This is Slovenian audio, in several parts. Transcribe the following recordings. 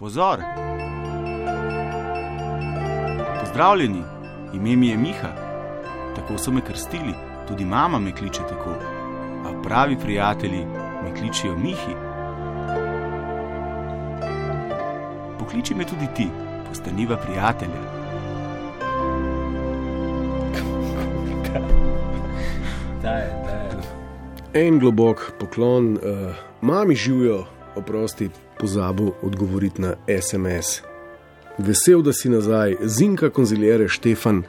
Pozor! Pozdravljeni, ime mi je Miha, tako so me krstili, tudi mama me kliče tako. A pravi prijatelji me kličijo Mihi. Pokliči me tudi ti, postaniva prijatelja. En globok poklon, uh, mami živijo, oprosti, pozabil odgovoriti na SMS. Vesel, da si nazaj, Zinka, konzilijere Štefan,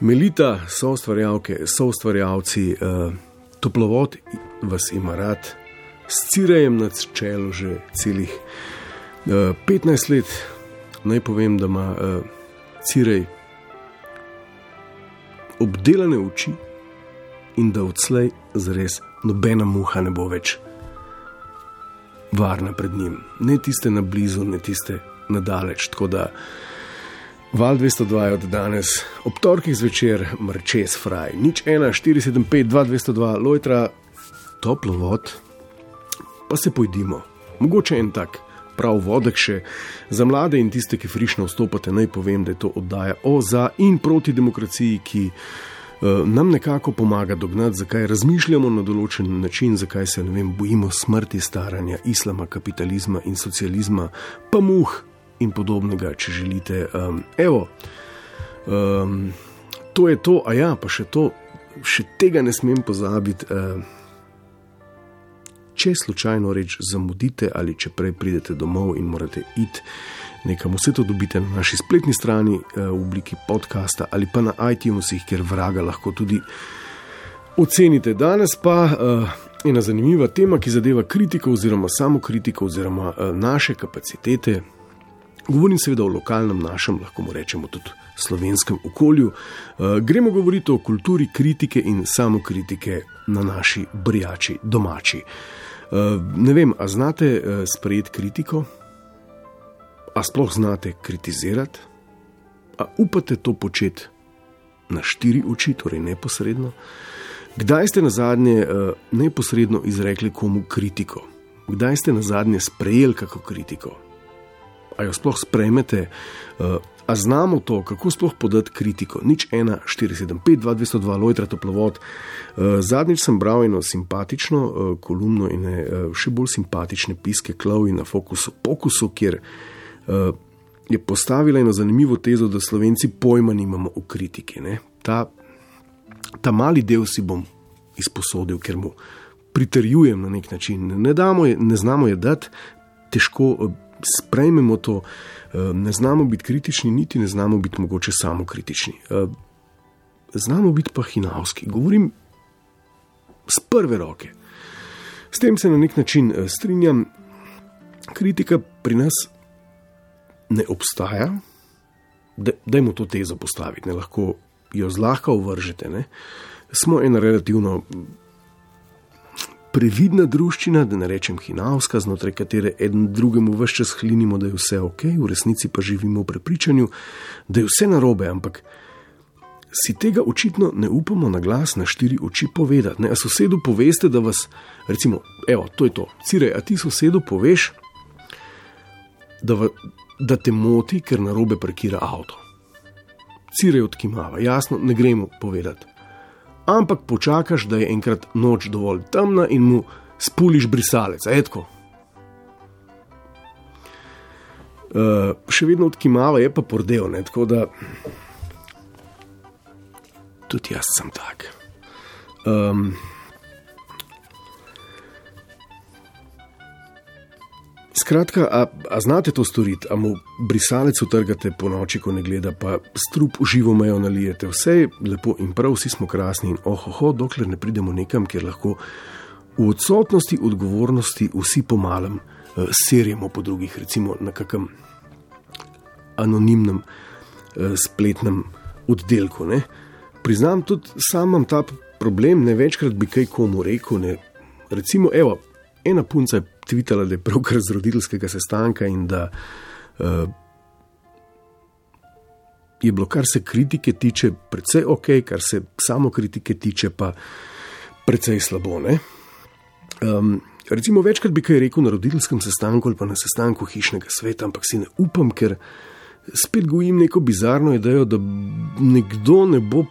Melita, so ustvarjalke, so ustvarjalci, uh, toplovod vas ima rad, s cirejem na čelu že celih uh, 15 let. Naj povem, da ima uh, cirej obdelane oči in da odslej zres nobena muha ne bo več varna pred njim. Ne tiste na blizu, ne tiste na daleč. Tako da val 202 je od danes, ob torkih zvečer, mrčes fraj, nič 1, 475, 202, lojtra, toplo vod, pa se pojdimo. Mogoče en tak. Prav vodek še za mlade in tiste, ki frišno vstopate, naj povem, da je to oddaja o za in proti demokraciji, ki nam nekako pomaga dognati, zakaj razmišljamo na določen način, zakaj se vem, bojimo smrti, staranja, islama, kapitalizma in socializma, pa muh in podobnega, če želite. Um, evo, um, to je to, a ja, pa še to, še tega ne smem pozabiti. Uh, Če slučajno reč zamudite ali če prej pridete domov in morate iti nekam, vse to dobite na naši spletni strani v obliki podcasta ali pa na iTunesih, kjer vraga lahko tudi ocenite. Danes pa uh, ena zanimiva tema, ki zadeva kritiko oziroma samo kritiko oziroma uh, naše kapacitete. Govorim seveda o lokalnem našem, lahko rečemo tudi slovenskem okolju. Gremo govoriti o kulturi kritike in samo kritike na naši brjači domači. Ne vem, a znate sprejeti kritiko, a sploh znate kritizirati, a upate to početi na štiri oči, torej neposredno. Kdaj ste na zadnje uh, neposredno izrekli komu kritiko? Kdaj ste na zadnje sprejeli kako kritiko? A jo sploh sprejmete? Uh, A znamo to, kako sploh podati kritiko? Nič 1, 4, 7, 5, 2, 202, lojtra toplovod. Zadnjič sem bral eno simpatično kolumno in še bolj simpatične piske Klavi na Fokusu, Pokusu, kjer je postavila eno zanimivo tezo, da slovenci pojma nimamo o kritiki. Ta, ta mali del si bom izposodil, ker mu pritrjujem na nek način. Ne, damo, ne znamo je dati, težko sprejmemo to, ne znamo biti kritični, niti ne znamo biti mogoče samo kritični. Znamo biti pa hinavski, govorim z prve roke. S tem se na nek način strinjam, kritika pri nas ne obstaja, da jim to tezo postaviti, ne lahko jo zlahka uvržete. Ne. Smo ena relativno previdna družščina, da ne rečem hinavska, znotraj katere en drugemu vse čas hlinimo, da je vse ok, v resnici pa živimo v prepričanju, da je vse narobe, ampak si tega očitno ne upamo na glas, na štiri oči povedati. Ne? A sosedu poveste, da vas, recimo, evo, to je to, cirej, a ti sosedu poveš, da, va, da te moti, ker narobe parkira avto. Cirej odkimava, jasno, ne gremo povedati ampak počakaš, da je enkrat noč dovolj temna in mu spuliš brisalec, etko. Uh, še vedno odkimava, je pa pordel, ne? tako da tudi jaz sem tak. Um, Skratka, a, a znate to storiti, a mu brisalec utrgate po noči, ko ne gleda, pa strup živo mejo nalijete, vse je lepo in prav, vsi smo krasni in ohoho, dokler ne pridemo nekam, kjer lahko v odsotnosti odgovornosti vsi pomalem uh, serjemo po drugih, recimo na kakem anonimnem uh, spletnem oddelku. Ne. Priznam, tudi sam imam ta problem, ne večkrat bi kaj komu rekel. Ne. Recimo, evo, ena punca je tvitala, da je pravkar z roditeljskega sestanka in da uh, je bilo, kar se kritike tiče, precej ok, kar se samo kritike tiče, pa precej slabo. Um, recimo, večkrat bi kaj rekel na roditeljskem sestanku ali pa na sestanku hišnega sveta, ampak si ne upam, ker spet gojim neko bizarno idejo, da nekdo ne bo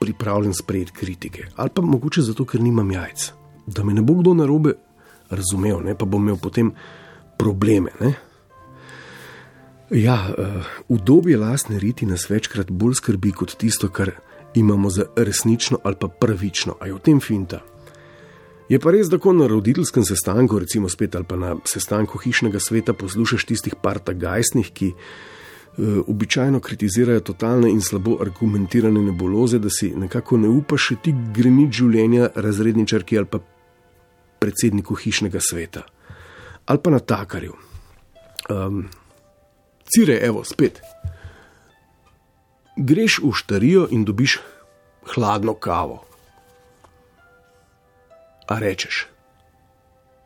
pripravljen sprejeti kritike. Ali pa mogoče zato, ker nimam jajc. Da me ne bo kdo narobe razumel, ne? pa bom imel potem probleme. Ne? Ja, uh, udobje lastne riti nas večkrat bolj skrbi kot tisto, kar imamo za resnično ali pa pravično. A je v tem finta? Je pa res, da ko na roditeljskem sestanku, recimo spet ali pa na sestanku hišnega sveta, poslušaš tistih partagajstnih, ki uh, običajno kritizirajo totalne in slabo argumentirane nebuloze, da si nekako ne upaš ti greniti življenja razredničarki ali pa predsedniku hišnega sveta ali pa na takarju. Um, Cire, evo, spet. Greš v štarijo in dobiš hladno kavo. A rečeš,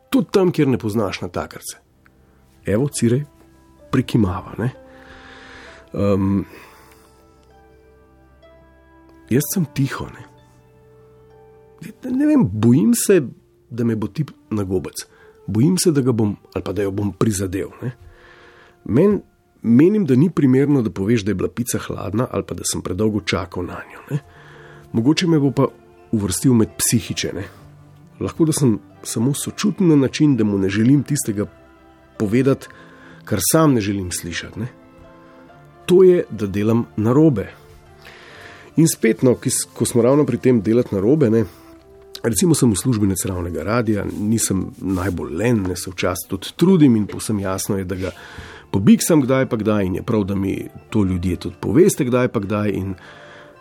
tudi tam, kjer ne poznaš na takarce. Evo, Cire, prikimava. Ne? Um, jaz sem tiho. Ne? ne vem, bojim se, da me bo tip na gobec. Bojim se, da ga bom ali pa da jo bom prizadel. Men, menim, da ni primerno, da poveš, da je bila pica hladna ali pa da sem predolgo čakal na njo. Ne? Mogoče me bo pa uvrstil med psihičene. Lahko da sem samo sočuten na način, da mu ne želim tistega povedati, kar sam ne želim slišati. Ne? To je, da delam na robe. In spet, no, ko smo ravno pri tem delati na robe, ne, Recimo sem uslužbenec ravnega radia, nisem najbolj len, ne se včasih tudi trudim in posem jasno je, da ga pobiksam kdaj pa kdaj in je prav, da mi to ljudje tudi poveste kdaj pa kdaj in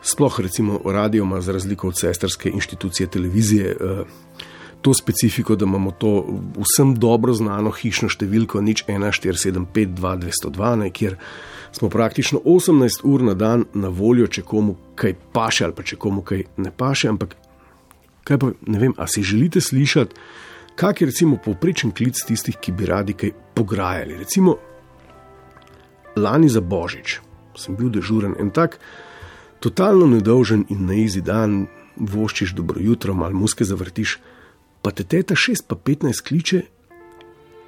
sploh recimo radio ima za razliko od sestrske inštitucije televizije eh, to specifiko, da imamo to vsem dobro znano hišno številko nič 14752202, kjer smo praktično 18 ur na dan na voljo, če komu kaj paše ali pa če komu kaj ne paše, ampak Kaj pa ne vem, ali si želite slišati, kak je recimo povprečen klic tistih, ki bi radi kaj pograjali. Recimo, lani za Božič sem bil dežuren en tak, totalno nedolžen in na izi dan, voščiš dobro jutro, malo muske zavrtiš, pa te teta 6 pa 15 kliče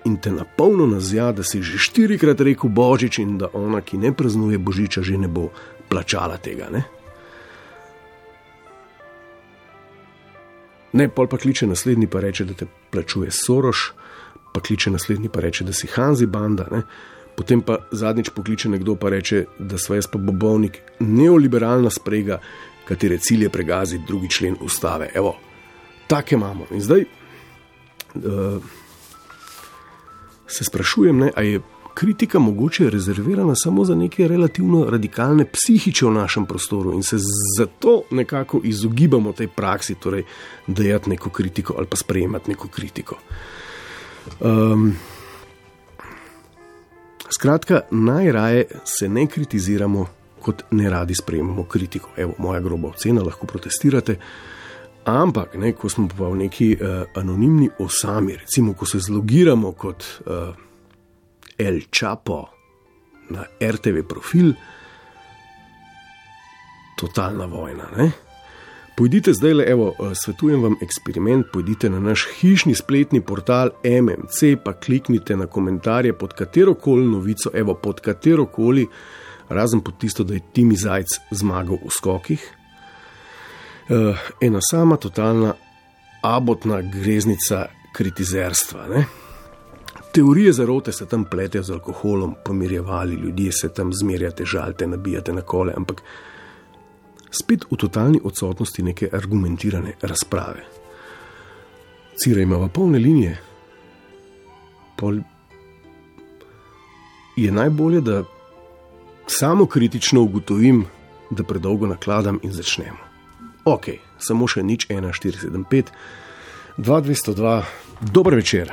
in te na polno nazja, da si že štirikrat rekel Božič in da ona, ki ne praznuje Božiča, že ne bo plačala tega. Ne? Ne, pol pa kliče naslednji, pa reče, da te plačuje Soroš, pa kliče naslednji, pa reče, da si Hanzi banda. Ne? Potem pa zadnjič pokliče nekdo, pa reče, da smo jaz pa bobovnik, neoliberalna sprega, katere cilj je pregaziti drugi člen ustave. Evo, take imamo. In zdaj uh, se sprašujem, ali je kritika mogoče rezervirana samo za neke relativno radikalne psihiče v našem prostoru in se zato nekako izogibamo tej praksi, torej dajati neko kritiko ali pa sprejemati neko kritiko. Um, skratka, najraje se ne kritiziramo, kot ne radi sprejemamo kritiko. Evo, moja groba ocena, lahko protestirate. Ampak, ne, ko smo pa v neki uh, anonimni osami, recimo, ko se zlogiramo kot uh, El Chapo na RTV profil, totalna vojna. Ne? Pojdite zdaj le, evo, eh, svetujem vam eksperiment, pojdite na naš hišni spletni portal MMC, pa kliknite na komentarje pod katero koli novico, evo, pod katero koli, razen pod tisto, da je Timi Zajc zmagal v skokih. Uh, ena sama totalna abotna greznica kritizerstva. Ne? Teorije zarote se tam pletejo z alkoholom, pomirjevali ljudje se tam zmerjate, žalte, nabijate na kole, ampak spet v totalni odsotnosti neke argumentirane razprave. Cira ima polne linije. Pol je najbolje, da samo kritično ugotovim, da predolgo nakladam in začnemo. Ok, samo še nič 1475, 2202, dober večer.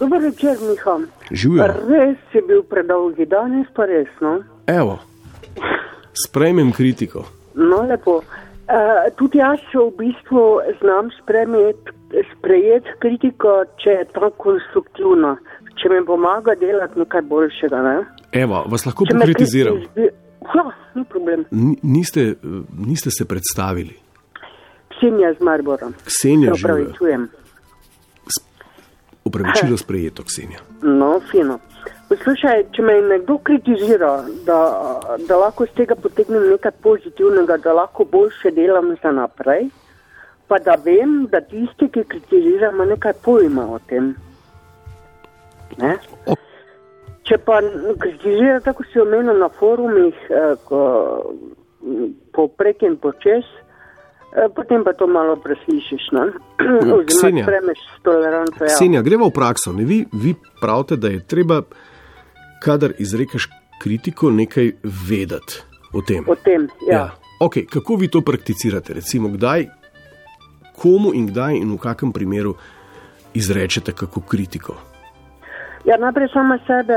Dober večer, Miha. Živijo. Res je bil predolgi danes, pa resno. Evo, sprejmem kritiko. No, lepo. Uh, tudi jaz v bistvu znam sprejeti kritiko, če je to konstruktivno, če mi pomaga delati nekaj boljšega. Ne? Evo, vas lahko pokritiziram. Ja, ni problem. Niste, niste se predstavili. Ksenija z Marborom. Ksenija, živijo. Opravičilo sprejeto, Ksenija. No, fino. Poslušaj, če me nekdo kritizira, da, da lahko z tega potegnem nekaj pozitivnega, da lahko boljše delam za naprej, pa da vem, da tisti, ki kritizira, ima nekaj pojma o tem. Ne? O- Če pa kritizira, tako si omenil na forumih, eh, ko, poprek in počes, potem pa to malo preslišiš. ne? Oziroma Ksenija. Ja. Ksenija, greva v prakso. Ne, vi, vi pravite, da je treba, kadar izrekaš kritiko, nekaj vedeti o tem. O tem, ja. Okay, kako vi to prakticirate? Recimo, kdaj, komu in kdaj in v kakem primeru izrečete kako kritiko? Ja, najprej sama sebe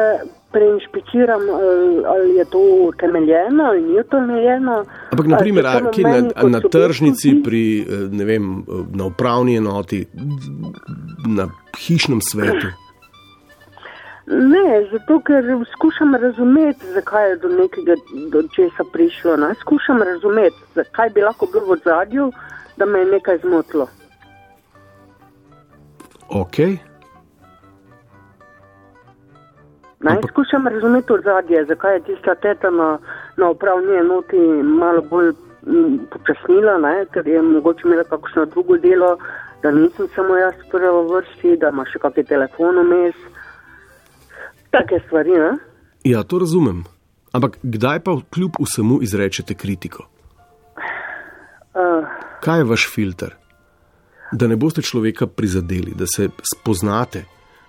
preinšpiciram, ali- ali je to utemeljeno ali ni utemeljeno. Ampak, naprimer, a, kje meni na, na tržnici, pri, eh, ne vem, eh, na upravni enoti, na hišnem svetu. Ne, zato ker skušam razumeti, zakaj je do nekega do česa prišlo. Ne? Skušam razumeti, zakaj bi lahko bilo v zadju, da me je nekaj zmotilo. Ok, Ampak- Skušam razumeti ozadje, zakaj je tista teta na, na upravni enoti malo bolj počasnila, ne? ker je mogoče imela kakšno drugo delo, da nisem samo jaz prva v vrsti, da ima še kakšen telefon vmes. Take stvari, ne? ja, to razumem. Ampak kdaj pa kljub vsemu izrečete kritiko? Uh, Kaj je vaš filter? Da ne boste človeka prizadeli, da se spoznate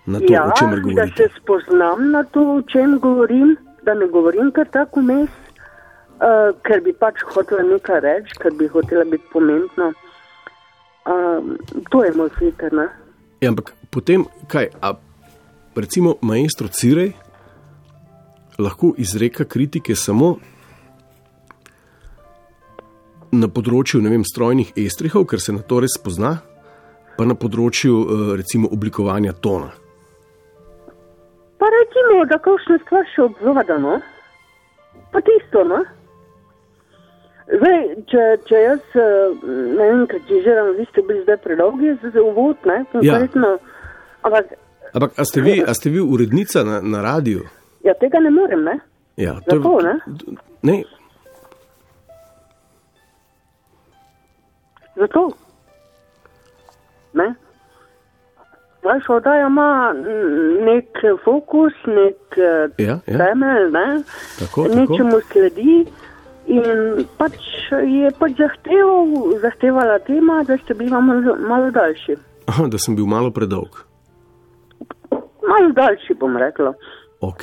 na to, ja, o čemer da govorite. se spoznam na to, o čem govorim, da ne govorim kar tako vmes, uh, ker bi pač hotela nekaj reči, ker bi hotela biti pomembna. Um, to je moj filter, ne? Ja, ampak potem, kaj, a recimo maestro Cirej lahko izreka kritike samo na področju vem, strojnih estrihov, ker se na to res spozna, pa na področju eh, recimo oblikovanja tona. Pa recimo, da kakšna stvar še obvlada, no? Pa tisto, no? Zdaj, če, če jaz, eh, ne vem, kritiziram, vi ste bili zdaj predolgi za uvod, ne? Ja. Konkretno, Ampak, Ampak, a ste vi, a ste vi urednica na, na radiju? ja, tega ne morem, ne? Ja, Zato, ne? ne. Zato. Ne? Vaša oddaja ima mm, nek fokus, nek eh, Ja, ja. temelj, ne? Tako, tako. nečemu sledi. In pač je pač zahteval, zahtevala tema, da ste bili malo, malo daljši. Aha, da sem bil malo predolg. Malo daljši, bom rekla. Ok.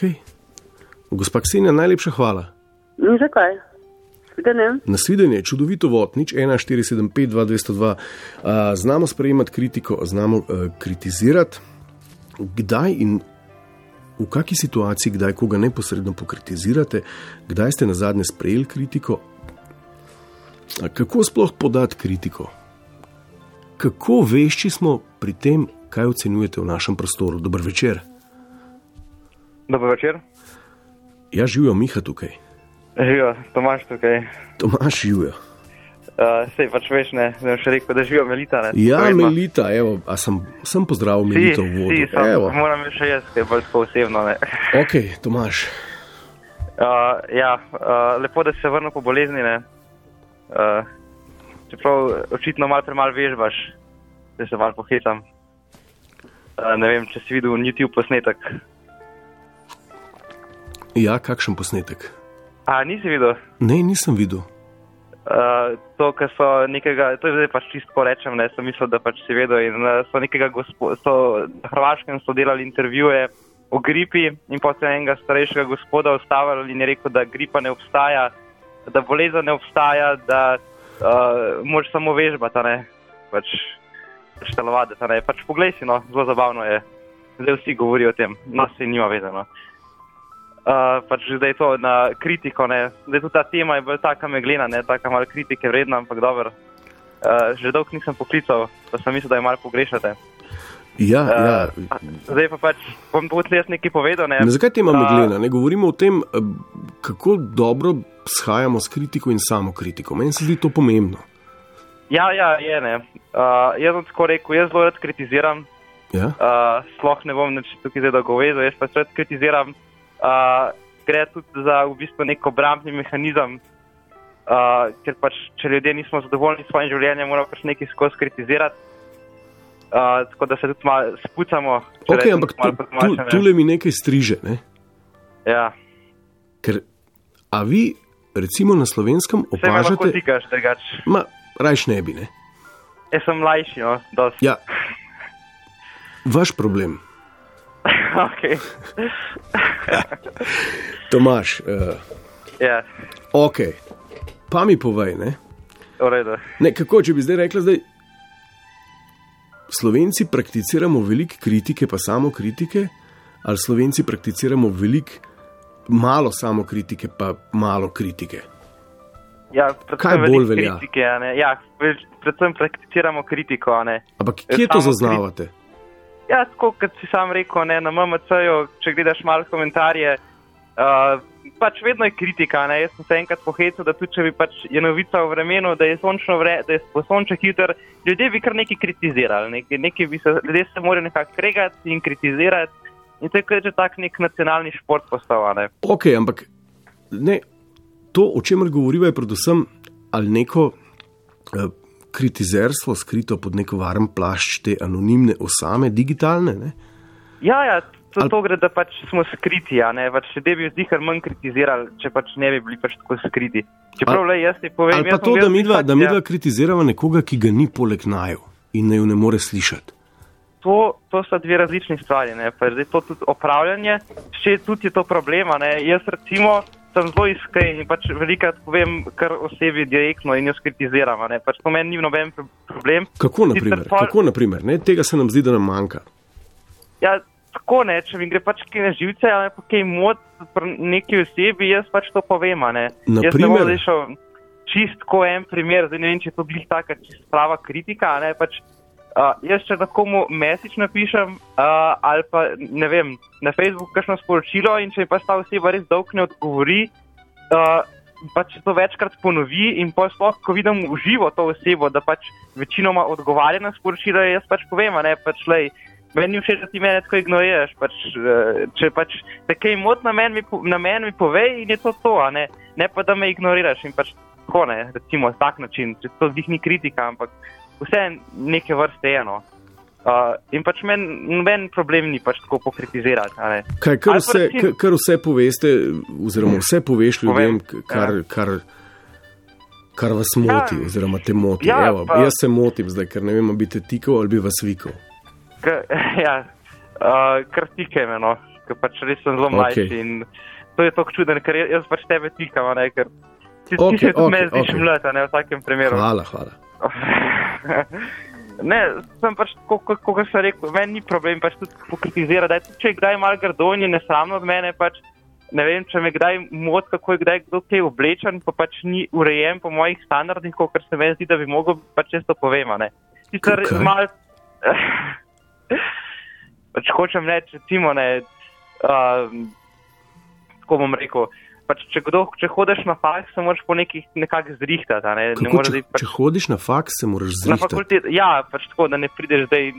Gospa Ksenija, najlepša hvala. Ni zakaj. Videnje. Nasvidenje, čudovito vod, nič 1475, 2202. Uh, znamo sprejemati kritiko, znamo uh, kritizirati. Kdaj in v kaki situaciji, kdaj koga neposredno pokritizirate, kdaj ste na zadnje sprejeli kritiko, kako sploh podati kritiko? Kako vešči smo pri tem, kaj ocenjujete v našem prostoru? Dober večer. Dobro večer. Ja, živijo Miha tukaj, Živijo, Tomaš tukaj. Tomaš živijo. Uh, sej pač veš, ne, ne še rekel, da živijo Melita. Ne, Ja, Povedno. Melita, evo, a sem, sem pozdravil Si, Melito v vodu. si, sam, Evo. moram še jaz, kaj bolj tako osebno. Ne. Ok, Tomaš. Uh, ja, uh, lepo, da si se vrnil po bolezni. Ne. Uh, čeprav očitno malo premalo vežbaš, da se malo pohitam. Uh, ne vem, če si videl YouTube posnetek. Ja, kakšen posnetek? A, nisi videl? Ne, nisem videl. Uh, to, kar so nekega, to je zdaj pač čisto rečem, ne, sem mislil, da pač si vedel. In uh, so nekega gospo, so na Hrvaškem so delali intervjuje o gripi in potem enega starejšega gospoda ustavili in je rekel, da gripa ne obstaja, da bolezen ne obstaja, da uh, moraš samo vežbati, ne pač štelovati. a ne. Pač poglej si, no, zelo zabavno je. Zdaj vsi govorijo o tem, no se nima vezano. Uh, pač zdaj je to na kritiko, ne. zdaj tudi ta tema je bolj taka meglena, ne taka malo kritike vredna, ampak dobro. Uh, že dolgo nisem poklical, pa sem mislil, da je malo pogrešate. Ja, Uh, ja. Zdaj pa pač bom tudi jaz nekaj povedal. Ne. Ne, zakaj tema Uh, meglena? Ne govorimo o tem, kako dobro shajamo s kritiko in samo kritiko. Meni se zdi to pomembno. Ja, ja, je ne. Uh, jaz bom tako rekel, jaz zelo rad kritiziram, Ja? Uh, sploh ne bom nič tukaj zdaj dogovedal, jaz pa rad kritiziram. Uh, gre tudi za v bistvu nek obrambni mehanizem, uh, ker pač, če ljudje nismo zadovoljni s svojim življenjem, moramo pač nekaj skozi kritizirati. Uh, tako da se tudi malo spucamo. če Ok, rečem ampak tu, tu, tule mi nekaj striže. Ne? Ja, Ker, a vi, recimo na slovenskem, opažate, tikaš, drugače. ma, rajš ne bi. Ne? Jaz sem mlajši, no, dosti. Ja, vaš problem, okay. Tomaš. Uh, ja, ok, pa mi povej, ne? ne, kako če bi zdaj rekla, da Slovenci prakticiramo veliko kritike, pa samo kritike, ali Slovenci prakticiramo veliko, malo samo kritike, pa malo kritike. Ja, Kaj bolj velja? Kritike, ja, predvsem prakticiramo kritiko. Ampak kje to zaznavate? Ja, tako kot si sam rekel, ne, na MMC-ju, če gledaš malo komentarje, uh, pač vedno je kritika. Ne. Jaz sem se enkrat pohecel, da tudi če bi pač je novica v vremenu, da je sončno vre, da je sonček hiter, ljudje bi kar nekaj kritizirali. Nekaj, nekaj bi se, ljudje se morajo nekako kregati in kritizirati. In to je že tak nek nacionalni šport Ne. Ok, ampak ne, to, o čemer govoriva, je predvsem ali neko eh, kritizerstvo skrito pod neko varen plašč te anonimne osame, digitalne. Ne? Ja, ja, to, to gre, da pač smo skriti. a Ne, pač ljudje bi zdihar manj kritizirali, če pač ne bi bili pač tako skriti. Čeprav, le, jaz ti povem, Ali pa jaz sem to, da midva, da ja. midva kritizirava nekoga, ki ga ni poleg naju in ne jo ne more slišati. to, to so dve različni stvari. Ne? Pa je zdaj to tudi opravljanje, še tudi je to problema. Ne? Jaz recimo sem zelo iskren in pač velikrat povem kar osebi direktno in jo skritiziram. Pač to meni ni noben pro- problem. Kako, na Sicer pol- Kako, na primer? Ne? Tega se nam zdi, da nam manjka. Ja, tako ne, če mi gre pač kaj na živce, ali pa kaj mod pri neki osebi, jaz pač to povem. Ne? Na jaz ne bom šel čist ko en primer, zdaj ne vem, če je to glih taka čist prava kritika. Ne? Pač, uh, jaz če nekomu mesič napišem uh, ali pa ne vem, na Facebooku kakšno sporočilo in če mi pač ta oseba res dolg ne odgovori. Uh, Pač se to večkrat ponovi, in pa sploh, ko vidim v živo to osebo, da pač večinoma odgovarja na sporočila, jaz pač povem, ne pač lej. Meni ni všeč, da ti mene tako ignoriraš. Pač, eh, če pač te kaj mot na meni, na meni povej in je to to, ne, ne pa da me ignoriraš. In pač tako ne, recimo tak način, če to zdih ni kritika, ampak vse neke vrste eno. Uh, in pač meni noben problem ni pač tako pokritizirati. Kaj, kar, pa vse, recimo- kar, kar vse poveste, oziroma vse poveš ljudem, kar, ja. kar, kar vas moti, Ja. oziroma te moti. Ja, Evo, pa- jaz se motim zdaj, ker ne vem, ali bi te tikal ali bi vas vikal. K, ja, uh, kar tike me, no, ker pač res sem zelo Okej. mlajši in to je tako čuden, ker jaz pač tebe tikam, ne, ker ti, Okej, ti se tudi okej, meni zdiš okej. mlad, ne, v vsakem primeru. Hvala, hvala. ne, sem pač, kot sem rekel, meni ni problem pač tudi pokritizirati. Daj, tudi Če je kdaj malo grdo in je nesramno od mene, pač ne vem, če me kdaj moti, kako je kdaj kdo kaj oblečen, pa pač ni urejen po mojih standardih, kot se meni zdi, da bi mogel, pač često povem. a ne. Sicer Kaj? mal. pač hočem reči, recimo, ne, uh, tako bom rekel. Pač, če, kdo, če hodiš na faks, se moraš po nekih nekako zrihtati. Ne, ne Kako, če, zdaj pač če hodiš na faks, se moraš Na zrihtati. ja, pač tako, da ne prideš zdaj,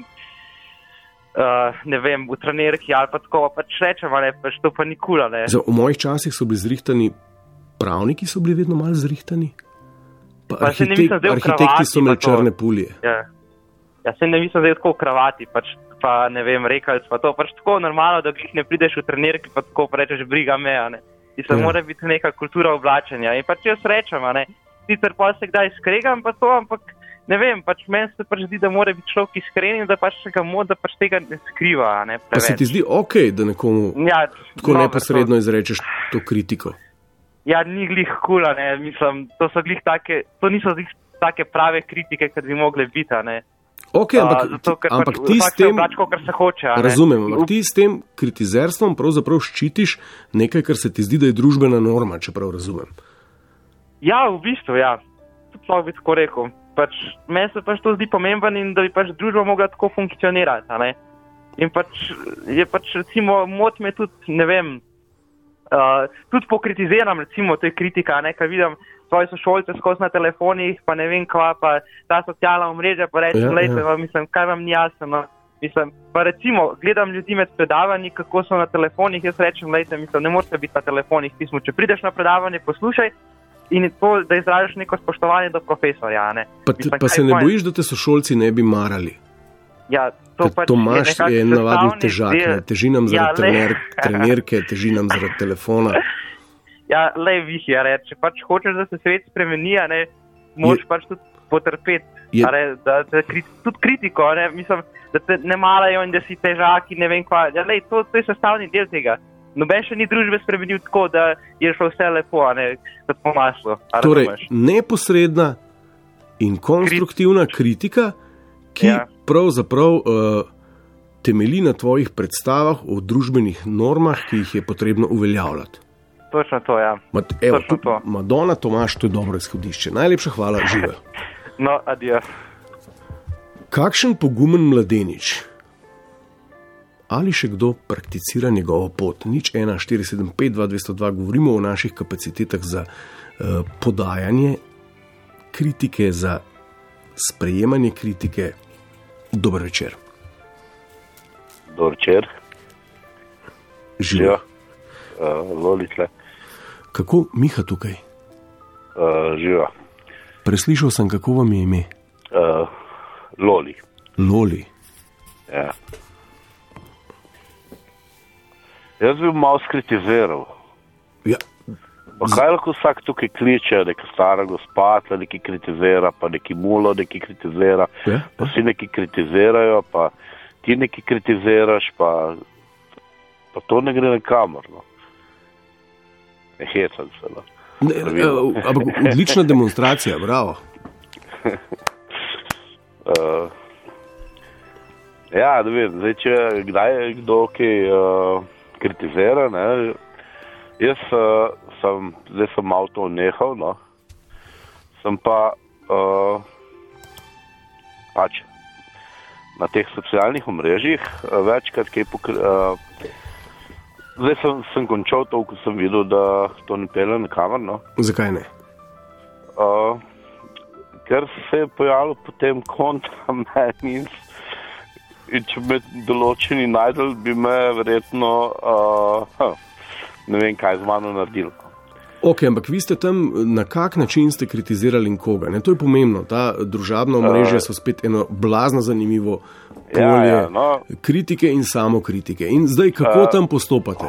uh, ne vem, v trenerki ali pa tako, pač rečem, a ne, pač to pa nikoli, ne. Za, v mojih časih so bili zrihtani, pravniki so bili vedno malo zrihtani. Pa Pa se ne arhitek, mislim v arhitekti kravati so imeli pa črne pulje. Ja. ja, se ne mislim zdaj tako v kravati, pač pa ne vem, rekalc pa to, pač tako normalno, da glih ne prideš v trenerki, pa tako pa rečeš, briga me, ne. In se Ja. mora biti neka kultura oblačenja. In pač jaz rečem, ne, sicer pa se kdaj skregam, pa to, ampak ne vem, pač meni se pač zdi, da mora biti človek iskren in da pač ga mod, da pač tega ne skriva, a ne. Pa se ti zdi ok, da nekomu Ja, tako dobro, neposredno izrečeš to kritiko? Ja, ni glih kula, ne, mislim, to so glih take, to niso glih take prave kritike, kot bi mogle biti, ne. Ok, A, ampak, zato, ker ampak pač ti s tem. oblači, kakor se hoče. Razumem, ampak ti s tem kritizerstvom pravzaprav ščitiš nekaj, kar se ti zdi, da je družbena norma, če prav razumem. Ja, v bistvu, ja. Tudi lahko bi tako rekel. Pač, meni se pač to zdi pomemben in da bi pač družba mogla tako funkcionirati. In pač je pač recimo mot me tudi, ne vem, uh, tudi pokritiziram, recimo, to je kritika, ne, ker vidim svoje sošolce skozi na telefonih, pa ne vem kva, pa ta socialna omrežja, pa rečem, Ja, ja, lejte, ja. ja. mislim, kaj vam ni jasno. No. Mislim, pa recimo, gledam ljudi med predavanji, kako so na telefonih. Jaz rečem, lejte, mislim, ne morete biti na telefonih pismo. Če prideš na predavanje, poslušaj in to, da izražiš neko spoštovanje do profesorja. Ne? Pa, te, Mislim, pa se ne pojem? bojiš, da te sošolci ne bi marali. Ja, to pač Tomaš nekako je navaden sestavni težak, del- ne? teži nam zaradi Ja, ja, trener, trenerke, teži nam zaradi telefona. Ja, le vih je reči. Če pač hočeš, da se svet spremeni, ne, moraš Je- pač tudi potrpeti. Je- a Ne, da, da, kri, tudi kritiko, ne, mislim, da te ne marajo in da si težak in ne vem kva. Ja, lej, to, to je sestavni del tega. Noben še ni družbe spremenil tako, da je šlo vse lepo, ne kot po maslu. Torej, neposredna in konstruktivna kritika, ki. Ja. pravzaprav uh, temelji na tvojih predstavah o družbenih normah, ki jih je potrebno uveljavljati. Točno to, ja. Mat, evo, Točno to. Madonna, Tomaš, to je dobro izhodišče. Najlepša hvala, žive. No, adijo. Kakšen pogumen mladenič ali še kdo prakticira njegovo pot? Nič 1, 4, 7, 5, 2, 202, govorimo o naših kapacitetah za uh, podajanje kritike, za sprejemanje kritike. Dober večer. Dober večer, Živijo. živijo, uh, lolitle, Kako Miha tukaj? uh, živijo, Preslišal sem, kako vam je ime. uh, loli. Loli. Ja. Jaz bi malo skritiziral. Ja, Pa kaj lahko vsak tukaj kliče, neka stara gospa, da neki kritizira, pa neki mulo, neki kritizira, Ja, pa vsi neki kritizirajo, pa ti neki kritiziraš, pa, pa to ne gre nikamor. No. Hecam se. No. ne, eh, ampak odlična demonstracija, bravo. Uh, ja, da vem, zdaj, če kdaj je kdo kaj uh, kritizira, ne, jaz uh, sem, zdaj sem malo to nehal, no, sem pa uh, pač na teh socialnih omrežjih uh, večkrat kaj pokri. Uh, Zdaj sem, sem končal to, ko sem videl, da to ne pele na kamer. No. Zakaj ne? Uh, ker se je pojavil potem kontra meni in, in če bi me določeni najdel, bi me verjetno uh, ne vem kaj z mano naredil. Ok, ampak vi ste tam na kak način ste kritizirali in koga? Ne? To je pomembno. Ta družabna omrežja so spet eno blazno zanimivo polje Ja, ja, no. kritike in samokritike. In zdaj, kako Uh, tam postopate?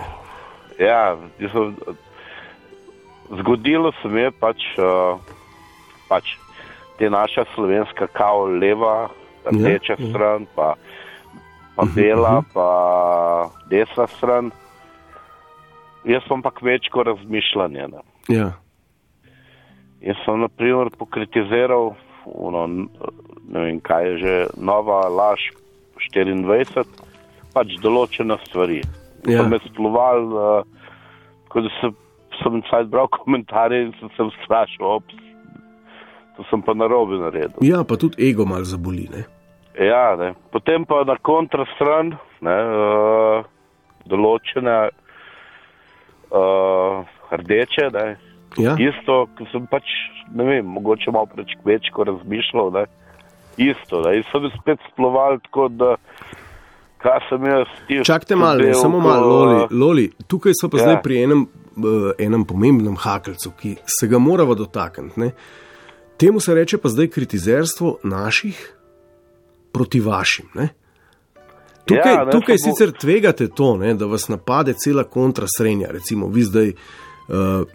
Ja, sem, zgodilo se mi je pač, uh, pač te naša slovenska kao leva, rdeča Ja, ja. stran, pa, pa bela, pa desna stran. Jaz sem pa kmečko razmišljanje. Ne. Ja. Jaz sem na primer pokritiziral, ono, ne vem kaj je že, nova laž 24, pač določene stvari. Ja. Me splovali, uh, ko da sem, sem cajt bral komentarje in sem se vprašal, ops, to sem pa narobe naredil. ja, pa tudi ego mal zaboli. Ne? Ja, ne. Potem pa na kontrastran, ne, uh, določene uh, rdeče, ne, Ja? Isto, ko sem pač, ne vem, mogoče malo preč kmečko razmišljal, ne? Isto, da sem spet sploval tako, da kaj sem jaz ti. Čakajte malo, ne, samo malo, Loli, Loli. Tukaj so pa ja. Zdaj pri enem, uh, enem pomembnem hakelcu, ki se ga moramo dotakniti. ne. Temu se reče pa zdaj kritizerstvo naših proti vašim. Ne? Tukaj, ja, ne, tukaj samo- sicer tvegate to, ne, da vas napade cela kontrasrenja. Recimo, vi zdaj uh,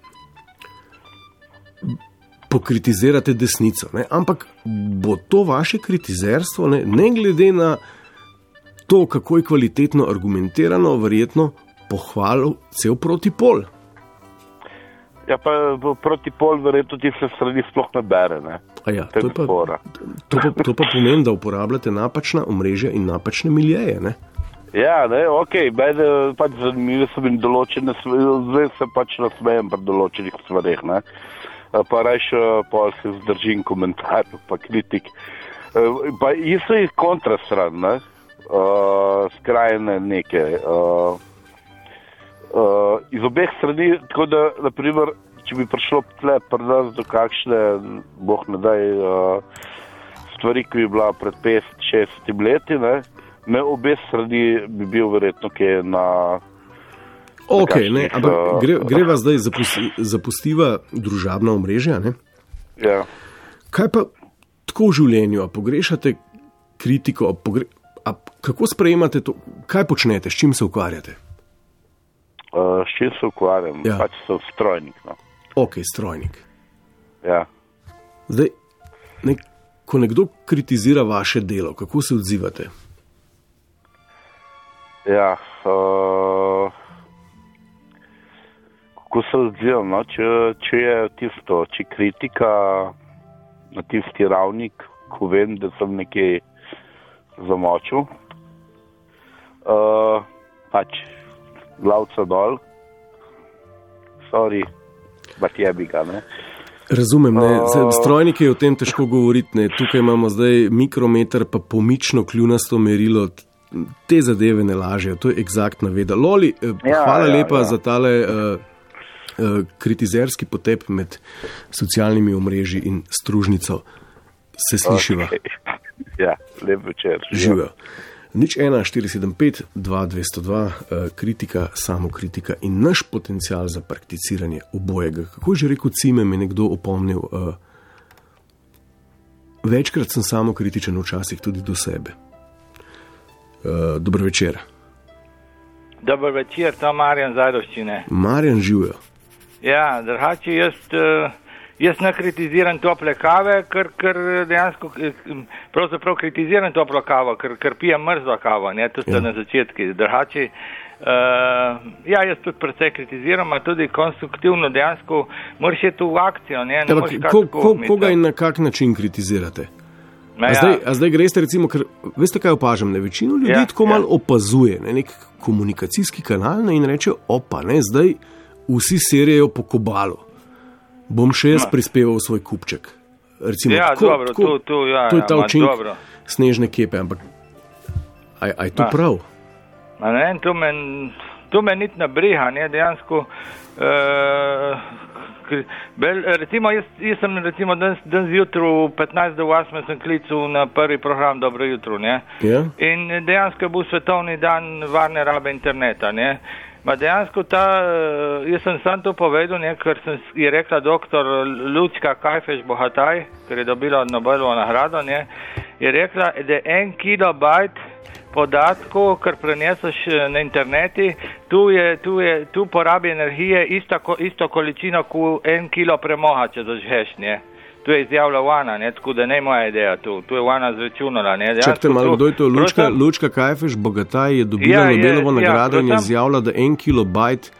pokritizirate desnico, ne? ampak bo to vaše kritizerstvo, ne, ne glede na to, kako je kvalitetno argumentirano, verjetno pohvalil cel protipol. Ja, pa v- proti pol verjetno ti se strani sploh ne bere, ne. A Ja, to, pa, fora. to, pa, to pa pomeni, da uporabljate napačna omrežja in napačne miljeje. Ne? Ja, ne, ok, mene pač zanimive so mi določene stvari, zdaj se pač nasmejem pri določenih stvareh, ne. Pa rajš pol se zdržim komentarjev, pa kritik. Eh, Pa isto je kontrastran, ne, uh, skrajne neke. Uh, uh, iz obeh strani, tako da, naprimer, če bi prišlo tle pri nas do kakšne, boh ne daj, uh, stvari, ki bi bila pred 50-60 leti, ne, Me obe strani bi bil verjetno, ki je na. Ok, ne, kakšnih, ampak eh, gre, greva zdaj zapusti, zapustiva družabna omrežja. Ne? Ja. Kaj pa tako v življenju, pogrešate kritiko, pogre, a kako sprejemate to, kaj počnete, s čim se ukvarjate? Uh, s čim se ukvarjam? Ja. Ja. Pač sem strojnik. No. Ok, strojnik. Ja. Zdaj, ne, ko nekdo kritizira vaše delo, kako se odzivate? Ja, uh, kako se odzivam? No? Če, če je tisto, če kritika na tisti ravni, ko vem, da sem nekje zamočil, uh, pač glavca dol, sorry, bat je bi ga, ne. Razumem, ne, Zdaj, strojnike je o tem težko govoriti. Ne. Tukaj imamo zdaj mikrometer, pa pomično kljunasto merilo. Te zadeve ne lažejo, to je eksaktna veda. Loli, eh, Ja, hvala ja, lepa ja. za tale uh, kritizerski potep med socialnimi omrežji in stružnico. Se slišiva, okay. Ja, lep večer. živijo. Nič 1, 475, 2, 202, uh, kritika, samo kritika in naš potencial za prakticiranje obojega. Kako je že rekel Cime, me je nekdo opomnil. Uh, večkrat sem samo kritičen, včasih tudi do sebe. Uh, dobro večer. Dober večer, to Marjan Zadoščine. Marjan živijo. Ja, drugače jaz, eh, jaz ne kritiziram tople kave, ker, ker dejansko eh, pravzaprav kritiziram toplo kavo, ker, ker pijem mrzlo kavo, ne, to ste Ja. ja. na začetki. Drugače, uh, ja, jaz tudi precej kritiziram, a tudi konstruktivno dejansko moraš iti v akcijo, ne, ne moreš kar ko, ko, koga in na kak način kritizirate? Ma A ja, zdaj, a zdaj greste, recimo, ker veste, kaj opažam? Ne? Večino ljudi ja, Ja, tako ja. malo opazuje, ne? nek komunikacijski kanal ne? in reče: opa, ne, zdaj vsi serijo po kobalu. Bom še jaz prispeval svoj kupček. Recimo, Ja, dobro, to- to, ja, to je ja, ta ma, učinek dobro. snežne kepe, ampak aj, aj to Ma. prav? Ma ne to me, to me niti ne briga, ne, dejansko. Uh, Bel, recimo, jaz, jaz sem recimo danes, danes zjutraj 15 do 8 sem klical na prvi program Dobro jutro, ne. Ja? In dejansko je bil svetovni dan varne rabe interneta, ne. Ma dejansko ta, eh, jaz sem sam to povedal, ne, ker sem, je rekla doktor Lučka Kajfeš Bohataj, ker je dobila Nobelovo nagrado, ne, je rekla, da je en kilobajt podatkov, kar preneseš eh, na interneti, tu, je, tu, je, tu porabi energije isto količino, kot en kilo premoha, če zažgeš, ne. Tu je izjavila Vana, ne, tako da ne moja ideja tu, tu je Vana zračunala, ne. Čakajte Dejansko malo, tu- kdo je to? Lučka, prosim? Lučka Kajfeš, Bogataj je dobila Ja, Nobelovo ja, nagrado in je izjavila, da en kilobajt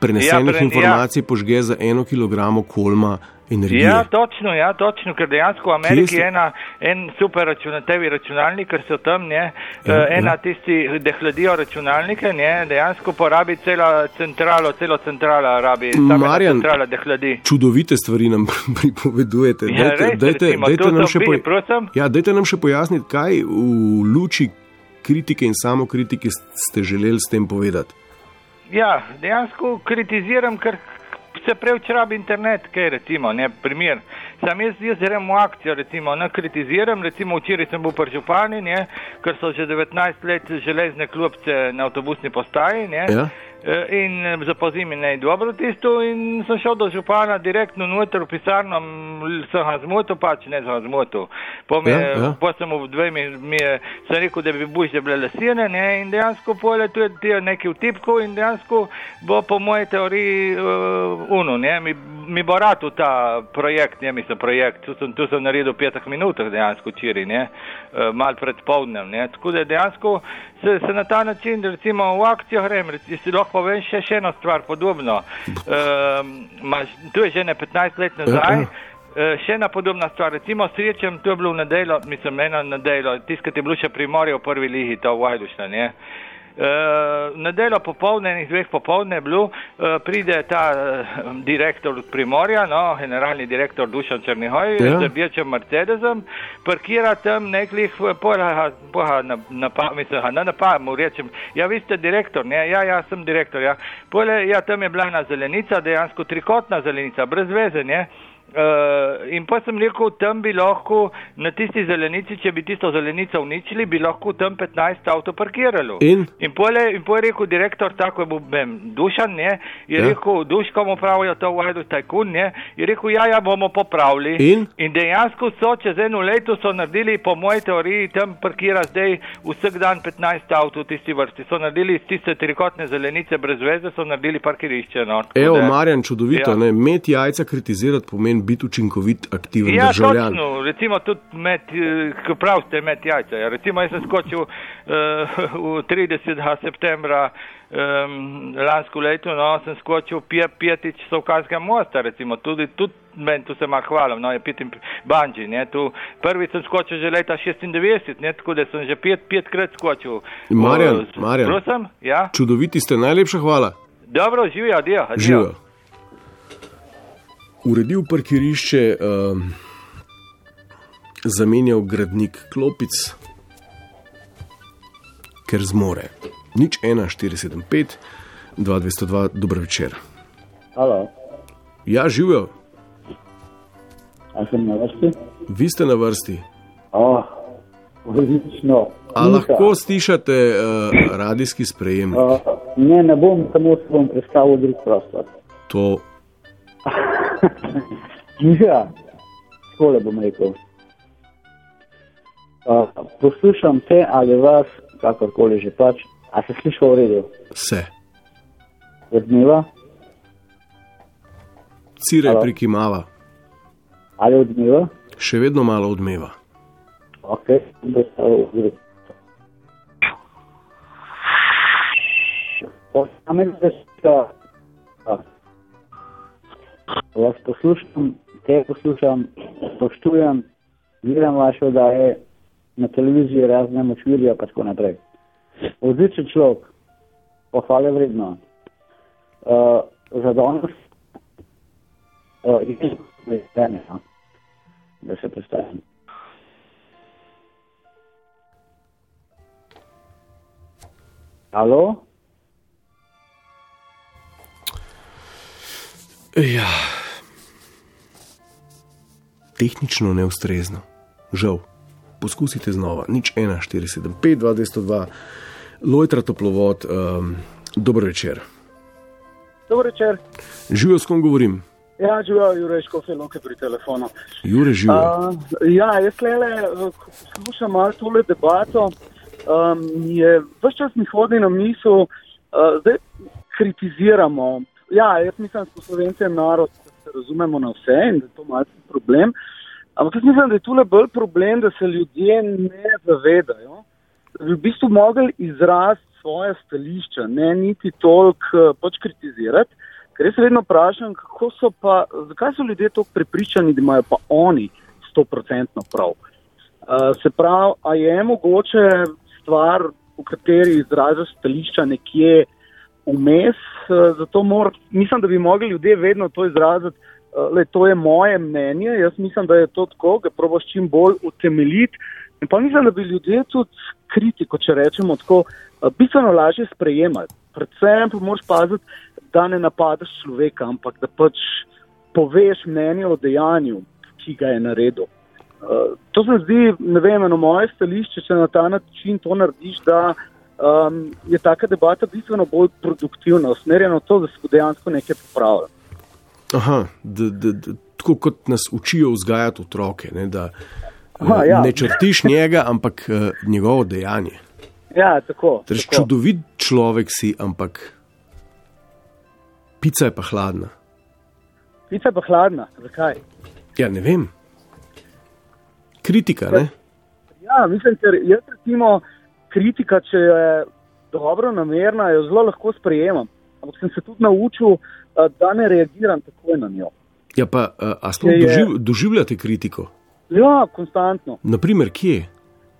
prenesenih Ja, pre- informacij požge za eno kilogram kolma energije. Ja, točno, ja, točno, ker dejansko v Ameriki je ena, en super računatelji računalnik, ker so tam, ne, Ja, ja, ena ja. tisti, da hladijo računalnike, ne, dejansko porabi cela centralo, celo centrala rabi, Marjan, centrala, da hladi. Čudovite stvari nam pripovedujete. Ja, res, recimo, to nam še bili, prosim? ja, dajte nam še pojasniti, kaj v luči kritike in samokritike ste želeli s tem povedati. Ja, dejansko kritiziram, ker se preveč rabi internet, kaj recimo, ne, primer. Sam jaz, jaz grem v akcijo, recimo, ne kritiziram, recimo včeraj sem bil pri župani, ne, ker so že 19 let železne klopce na avtobusni postaji, ne. Ja? Eh, In eh, za pozimi ne dobro tisto in sem šel do župana direktno noter v pisarno, sem ga zmotil, pač ne sem ga zmotil. Po, me, Ja, ja, po sem v dve mi, je, sem rekel, da bi bužje bile lesene ne, in dejansko pole tu je ti je neki vtipko in dejansko bo po moji teoriji uh, uno, ne, mi, mi bo ratu ta projekt, ne, mislim projekt, tu sem, tu sem naredil v petih minutah dejansko včeraj, ne, uh, mal pred povdnem, ne, tako da dejansko se, se na ta način, recimo v akcijo grem, si lahko povem še, še eno stvar podobno. Uh, maš, tu je že ne 15 let nazaj. Ja, ja. Eh, Še ena podobna stvar, recimo srečem, to je bilo v nedeljo, mislim, eno nedeljo, tiskati je bilo še primorje v prvi ligi, to v Vajdušna, ne. Uh, nedeljo popovdne, enih dveh popovdne je bilo, uh, pride ta uh, direktor Primorja, no, generalni direktor Dušan Črnihoj, Ja. ja. z rdečim Mercedesom, parkira tam neklih, poha, poha, na, na, mislim, ha, na, na pa, mu rečem, ja, vi ste direktor, ne, ja, ja, sem direktor, ja. Pole, ja, tam je bila ena zelenica, dejansko trikotna zelenica, brez veze, ne. Uh, in pa sem rekel, tam bi lahko na tisti zelenici, če bi tisto zelenico uničili, bi lahko tam 15 avto parkiralo. In? In pol je, in pol je rekel direktor, tako je bil bem, dušan, ne, je Ja. rekel, duškom upravljajo to vajdo tajkun, ne, je rekel, ja, ja, bomo popravili. In? in dejansko so čez eno leto so naredili, po moji teoriji, tam parkira zdaj vsak dan 15 avto v tisti vrsti. So naredili iz tiste trikotne zelenice brez veze, so naredili parkirišče. No. Evo, Marjan, čudovito, Ja. ne? Met jajca kritizirati pomeni biti učinkovit, aktiven Ja, državljan. točno, recimo tudi med, eh, ko pravite, med jajca. Ja, recimo, jaz sem skočil uh, v 30. septembra um, lansko leto, no, sem skočil pje, pjetič Sovkanskega mosta, recimo, tudi, tudi meni tu se mar hvalim, no, je pitim banji, ne, tu prvič sem skočil že leta 96, ne, tako da sem že pet, petkrat skočil. Marjan, O, s- Marjan. Prosim, ja, Čudoviti ste, najlepša hvala. dobro, živijo, adijo, adijo. Živijo. Uredil parkirišče, um, zamenjal gradnik klopic, ker zmore. Nič 1, 475, 2202, dober večer. Halo, Ja, živijo, a sem na vrsti? vi ste na vrsti. Oh, odlično. A Miha, lahko slišate uh, radijski sprejem? Uh, ne, ne bom, samo se bom predstavil drug prostor. To Ja, takole bom rekel. Uh, poslušam te ali vas, kakorkoli že pač, a se sliša v redu? se. Odmeva Cirej Halo? prikimava, ali odmeva? še vedno malo odmeva. Ok, bom predstavil drug. Posamezne Vas poslušam, te poslušam, spoštujem, gledam vaše oddaje na televiziji, razne močvirje, pa tako naprej. Odličen človek, pohvale vredno. Uh, za danes, uh, in da se predstavim. Halo? Ja. Tehnično neustrezno. Žal. Poskusite znova. Nič 1, 4, 7, 5, 2, 202, Lojtra toplovod, um, dober večer. Dobro večer. Živijo, s kom govorim? Ja, živijo Jurek Škofeloke pri telefonu. Jure živijo. Uh, ja, jaz lele, eh, ko poslušam malo tole debato, um, je vse čas mi hodi na misel, uh, zdaj kritiziramo. Ja, jaz da slovenci en narod, da se razumemo na vse in da je to malce problem. Ampak jaz mislim, da je tule bolj problem, da se ljudje ne zavedajo, da bi v bistvu mogli izraziti svoje stališča, ne niti toliko pač kritizirati. Ker jaz vedno vprašam, kako so pa, zakaj so ljudje tako prepričani, da imajo pa oni 100% prav. Uh, se pravi, a je mogoče stvar, v kateri izražaš stališča nekje vmes, uh, zato mor, mislim, da bi mogli ljudje vedno to izraziti, uh, le to je moje mnenje, jaz mislim, da je to tako, ga probaš čim bolj utemeljiti. In pa mislim, da bi ljudje tudi kritiko, če rečemo tako, uh, bistveno lažje sprejemali. Predvsem pa moraš paziti, da ne napadaš človeka, ampak da pač poveš mnenje o dejanju, ki ga je naredil. Uh, to se zdi, ne vem, eno moje stališče, če na ta način to narediš, da um, je taka debata bistveno bolj produktivna, usmerjena v to, da se dejansko nekaj popravilo. Aha, da, da, da, tako kot nas učijo vzgajati otroke, ne, da Aha, eh, ja. ne črtiš njega, ampak uh, njegovo dejanje. Ja, tako. Torej, tako. čudovit človek si, ampak pica je pa hladna. Pica je pa hladna, zakaj? Ja, ne vem. Kritika, ne? Ja, mislim, ker jaz recimo kritika, če je dobro namerna, jo zelo lahko sprejemam. Ampak sem se tudi naučil, eh, da ne reagiram takoj na njo. Ja, pa uh, a sploh Je, doživ, doživljate kritiko? Ja, konstantno. Naprimer, kje?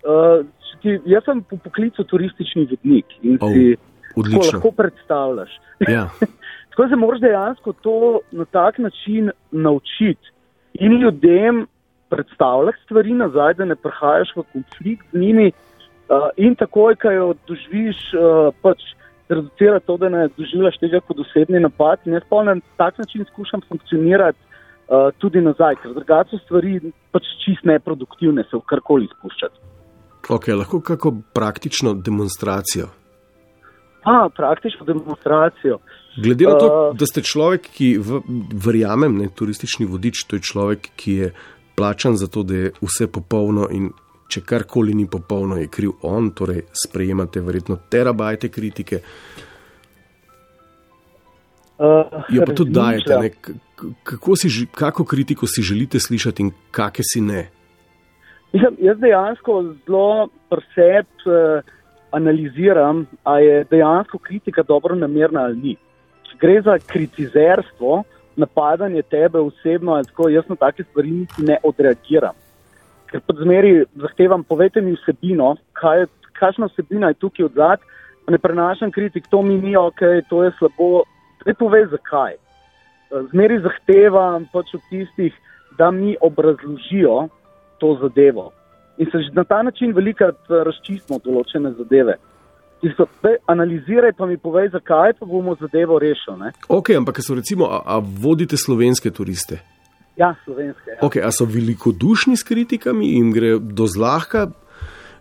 Uh, ti, jaz sem po poklicu turistični vodnik in Oh, si odlično. lahko predstavljaš. Ja. Tako se moraš dejansko to na tak način naučiti in ljudem predstavljati stvari nazaj, da ne prihajaš v konflikt z njimi uh, in takoj, ko jo doživiš, uh, pač reducira to, da ne doživljaš tega kot osebni napad. In jaz pa na tak način skušam funkcionirati uh, tudi nazaj, ker drugače so stvari pač čist neproduktivne, se v karkoli spuščati. Ok, lahko kako praktično demonstracijo. A, praktično demonstracijo. Glede na to, Uh, da ste človek, ki v, verjamem, ne turistični vodič, to je človek, ki je plačan za to, da je vse popolno in če karkoli ni popolno, je kriv on, torej sprejemate verjetno terabajte kritike, Uh, jo pa tudi dajete. razmišljam. Ne? Kako, si, kako kritiko si želite slišati in kakšne si ne? Mislim, jaz dejansko zelo preseb eh, analiziram, ali je dejansko kritika dobro namerna ali ni. Če gre za kritizerstvo, napadanje tebe osebno, tako, jaz na take stvari niti ne odreagiram. Ker pod zmeri zahtevam, povejte mi vsebino, kaj, kakšna vsebina je tukaj odzad, ne prenašam kritik, to mi ni ok, to je slabo. Ne povej zakaj. Eh, Zmeri zahtevam pač od tistih, da mi obrazložijo, to zadevo. In se na ta način velikrat eh, razčistimo določene zadeve. Tisto, daj, analiziraj pa mi povej, zakaj pa bomo zadevo rešili. Ok, ampak so recimo, a, a vodite slovenske turiste? Ja, slovenske. Ja. Okay, a so velikodušni s kritikami in gre do zlahka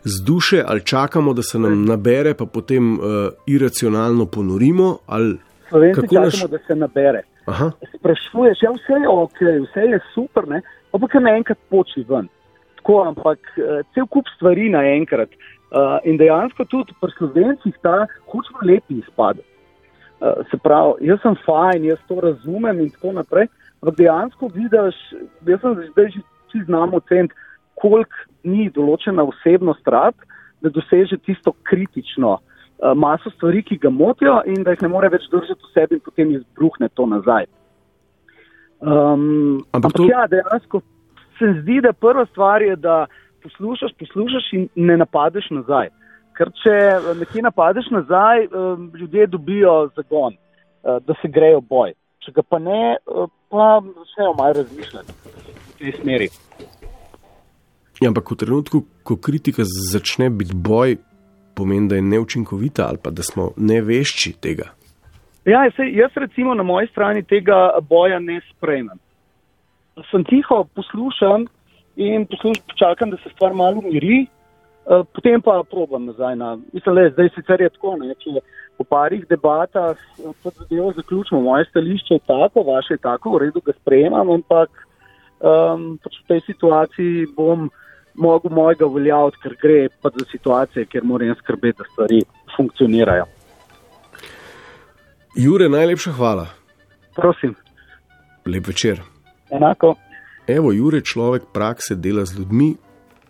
z duše, ali čakamo, da se nam nabere, pa potem uh, iracionalno ponorimo? Ali, Slovenci čakamo, naš- da se nabere. aha, Sprašuješ, ja, vse je ok, vse je super, ne? pa pa kar naenkrat poči ven. Tako, ampak eh, cel kup stvari naenkrat. Uh, in dejansko tudi pri slovencih ta hočemo lepi izpad. Uh, se pravi, jaz sem fajn, jaz to razumem in tako naprej. Ampak dejansko vidiš, jaz sem zdaj že vsi znamo oceniti, koliko ni določena osebnost rab, da doseže tisto kritično uh, maso stvari, ki ga motijo in da jih ne more več držati v sebi in potem izbruhne to nazaj. Um, Ampak ampak to- ja, dejansko se zdi, da prva stvar je, da poslušaš, poslušaš in ne napadeš nazaj. Ker če eh, nekje napadeš nazaj, um, ljudje dobijo zagon, da se grejo boj. Če ga pa ne, uh, pa začnejo malo razmišljati v tej smeri. ja, ampak v trenutku, ko kritika začne biti boj, pomeni, da je neučinkovita ali pa da smo nevešči tega. Ja, sej, jaz recimo na moji strani tega boja ne sprejmem. Sem tiho, poslušam in poslušam, čakam, da se stvar malo umiri, eh, potem pa probam nazaj. Na, mislim, le, zdaj sicer je tako, ne, če po parih debatah eh, to zadevo zaključimo. Moje stališče je tako, vaše je tako, v redu ga sprejemam, ampak um, pač v tej situaciji bom mogel mojega uveljaviti, ker gre pa za situacije, kjer moram jaz skrbeti, da stvari funkcionirajo. Jure, najlepša hvala. Prosim, Lep večer. enako. Evo, Jure, človek prakse dela z ljudmi,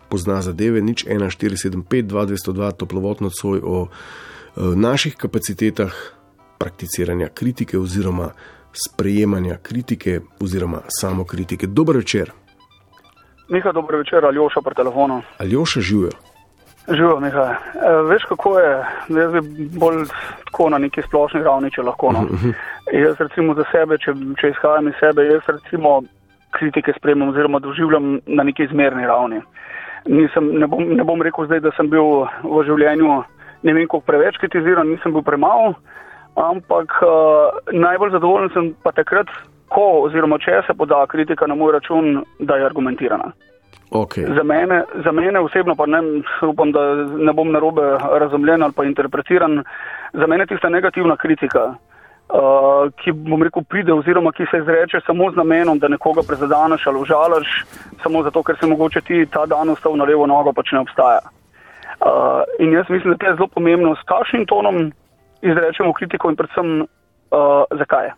pozna zadeve, nič 1475, 2202, toplovodno svoj o e, naših kapacitetah prakticiranja kritike oziroma sprejemanja kritike oziroma samokritike. Dober večer, Miha, dobro večer, Aljoša pri telefonu. Aljoša živijo. Živijo, Miha. E, veš, kako je, jaz bi bolj tako na neki splošni ravni, če lahko. No. Jaz recimo za sebe, če, če izhajam iz sebe, jaz recimo kritike spremljam oziroma doživljam na neki izmerni ravni. Nisem, ne, bom, ne bom rekel zdaj, da sem bil v življenju ne vem koliko preveč kritiziran, nisem bil premalo, ampak uh, najbolj zadovoljen sem pa takrat, ko oziroma če se poda kritika na moj račun, da je argumentirana. Okay. Za mene, za mene osebno pa ne, upam, da ne bom narobe razumljen ali pa interpretiran, za mene tista negativna kritika, uh, ki bom rekel pride oziroma ki se izreče samo z namenom, da nekoga prezadaneš ali užalaš, samo zato, ker se mogoče ti ta dan ustal na levo nogo, pač ne obstaja. Uh, in jaz mislim, da je zelo pomembno, s kakšnim tonom izrečemo kritiko in predvsem uh, zakaj.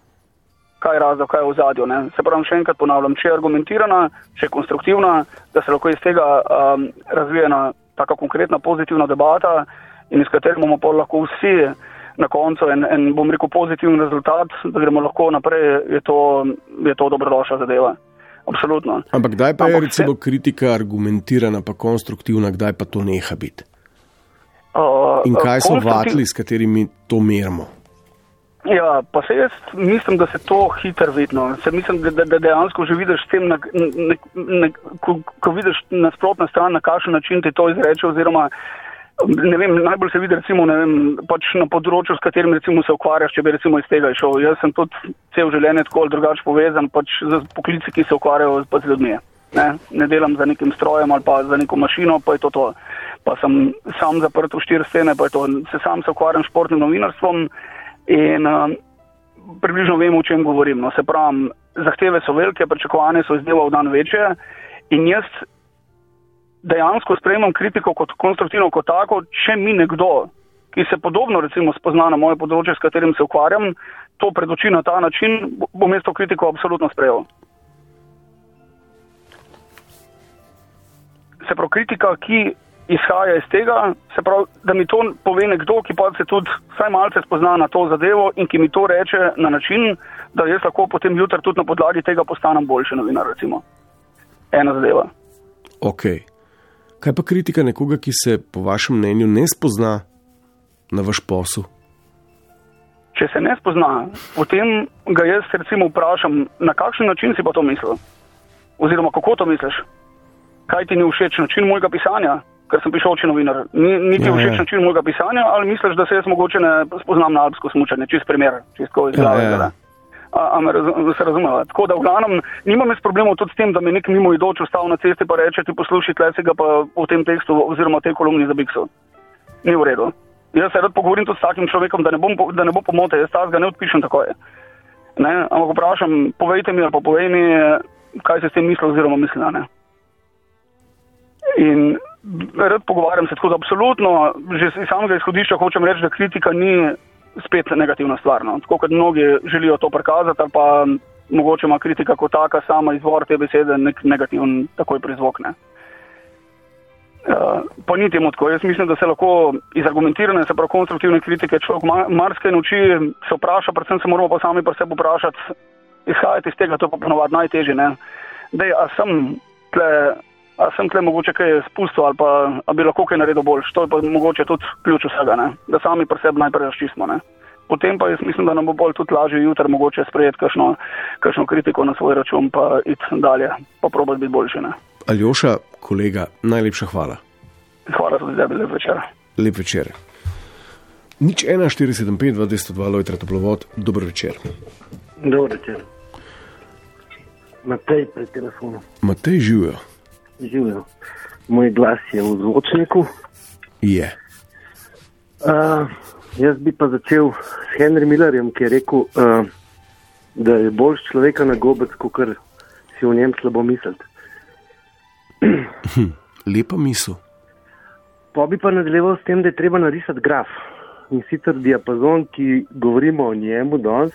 Kaj je razlog, kaj je v zadju. Se pravi, še enkrat ponavljam, če je argumentirana, če je konstruktivna, da se lahko iz tega um, razvije ena taka konkretna pozitivna debata in iz katere bomo lahko vsi na koncu en, en bom rekel, pozitiven rezultat, da gremo lahko naprej, je to, je to dobrodošla zadeva. Absolutno. Ampak kdaj pa je Ampak recimo kritika argumentirana, pa konstruktivna, kdaj pa to neha biti? Uh, In kaj so vatli, s katerimi to merimo? Ja, pa se jaz mislim, da se to hitro vidno. Se mislim, da, da, da dejansko že vidiš s tem, na, na, na, ko, ko vidiš nasprotno stran, na kakšen način ti to izreče, oziroma Ne vem, najbolj se vidi recimo, ne vem, pač na področju, s katerim recimo se ukvarjaš, če bi recimo iz tega išel. Jaz sem tudi cel življenje tako ali drugače povezan pač z poklici, ki se ukvarjajo pa z ljudmi. Ne? ne delam za nekim strojem ali pa za neko mašino, pa je to to. Pa sem sam zaprt v štiri stene, pa je to. Se sam se ukvarjam s športnim novinarstvom in uh, približno vem, o čem govorim. No, se pravim, zahteve so velike, pričakovanje so iz dneva v dan večje in jaz dejansko sprejemam kritiko kot konstruktivno kot tako, če mi nekdo, ki se podobno recimo spozna na moje področje, s katerim se ukvarjam, to predoči na ta način, bom jaz to kritiko absolutno sprejel. Se pravi, kritika, ki izhaja iz tega, se pravi, da mi to pove nekdo, ki pa se tudi vsaj malce spozna na to zadevo in ki mi to reče na način, da jaz lahko potem jutri tudi na podlagi tega postanem boljši novinar, recimo. Ena zadeva. Okay. Kaj pa kritika nekoga, ki se po vašem mnenju ne spozna na vaš posel? Če se ne spozna, potem ga jaz recimo vprašam, na kakšen način si pa to mislil? Oziroma, kako to misliš? Kaj ti ni všeč način mojega pisanja, ker sem prišel če novinar? Ni, ni ti ja, všeč ja. način mojega pisanja ali misliš, da se jaz mogoče ne spoznam na alpsko smučanje? Čist primer, čisto izgleda. Ja, ja a me raz, se razumela. Tako da v glavnem nimam jaz problemov tudi s tem, da mi nek mimo idoč ustal na cesti pa reče, ti posluši tle se ga pa v tem tekstu oziroma tej kolumni za Biksu. Ni v redu. Jaz se rad pogovorim tudi s takim človekom, da ne, bom, da ne bo pomote, jaz ta ga ne odpišem tako je. Ne? Ampak vprašam, povejte mi ali pa povej mi, kaj se s tem misli oziroma misli. Ne? In rad pogovarjam se tako, da absolutno, že iz samega izhodišča hočem reči, da kritika ni spet negativna stvar. No. Tako kot mnogi želijo to prikazati, pa mogoče ima kritika kot taka sama izvor te besede nek negativen takoj prizvokne. Uh, pa ni temu tako. Jaz mislim, da se lahko iz argumentirane, se pravi konstruktivne kritike človek marsikaj nauči, se vpraša, predvsem se moramo pa sami pri sebi vprašati, izhajati iz tega, to je pa ponovadi najtežje. Dej, a sem tle, a sem tle mogoče kaj spustil ali pa a bi lahko kaj naredil boljš. To je pa mogoče tudi ključ vsega, ne? da sami pri sebi najprej razčistimo. Ne? Potem pa jaz mislim, da nam bo bolj tudi lažje jutri mogoče sprejeti kakšno, kakšno kritiko na svoj račun pa iti dalje, pa probati biti boljši. Ne? Aljoša, kolega, najlepša hvala. Hvala tudi tebi, lep večer. Lep večer. Nič 1475, 202, Lojtra Toplovod, dober večer. Dober večer. Matej pred telefonom. Matej živijo živijo. Moj glas je v zvočniku. Je. Uh, jaz bi pa začel s Henry Millerjem, ki je rekel, uh, da je bolj človeka na gobec, kot si v njem slabo misliti. Lepa misel. Pa bi pa nadaljeval s tem, da je treba narisati graf. In sicer diapazon, ki govorimo o njemu danes,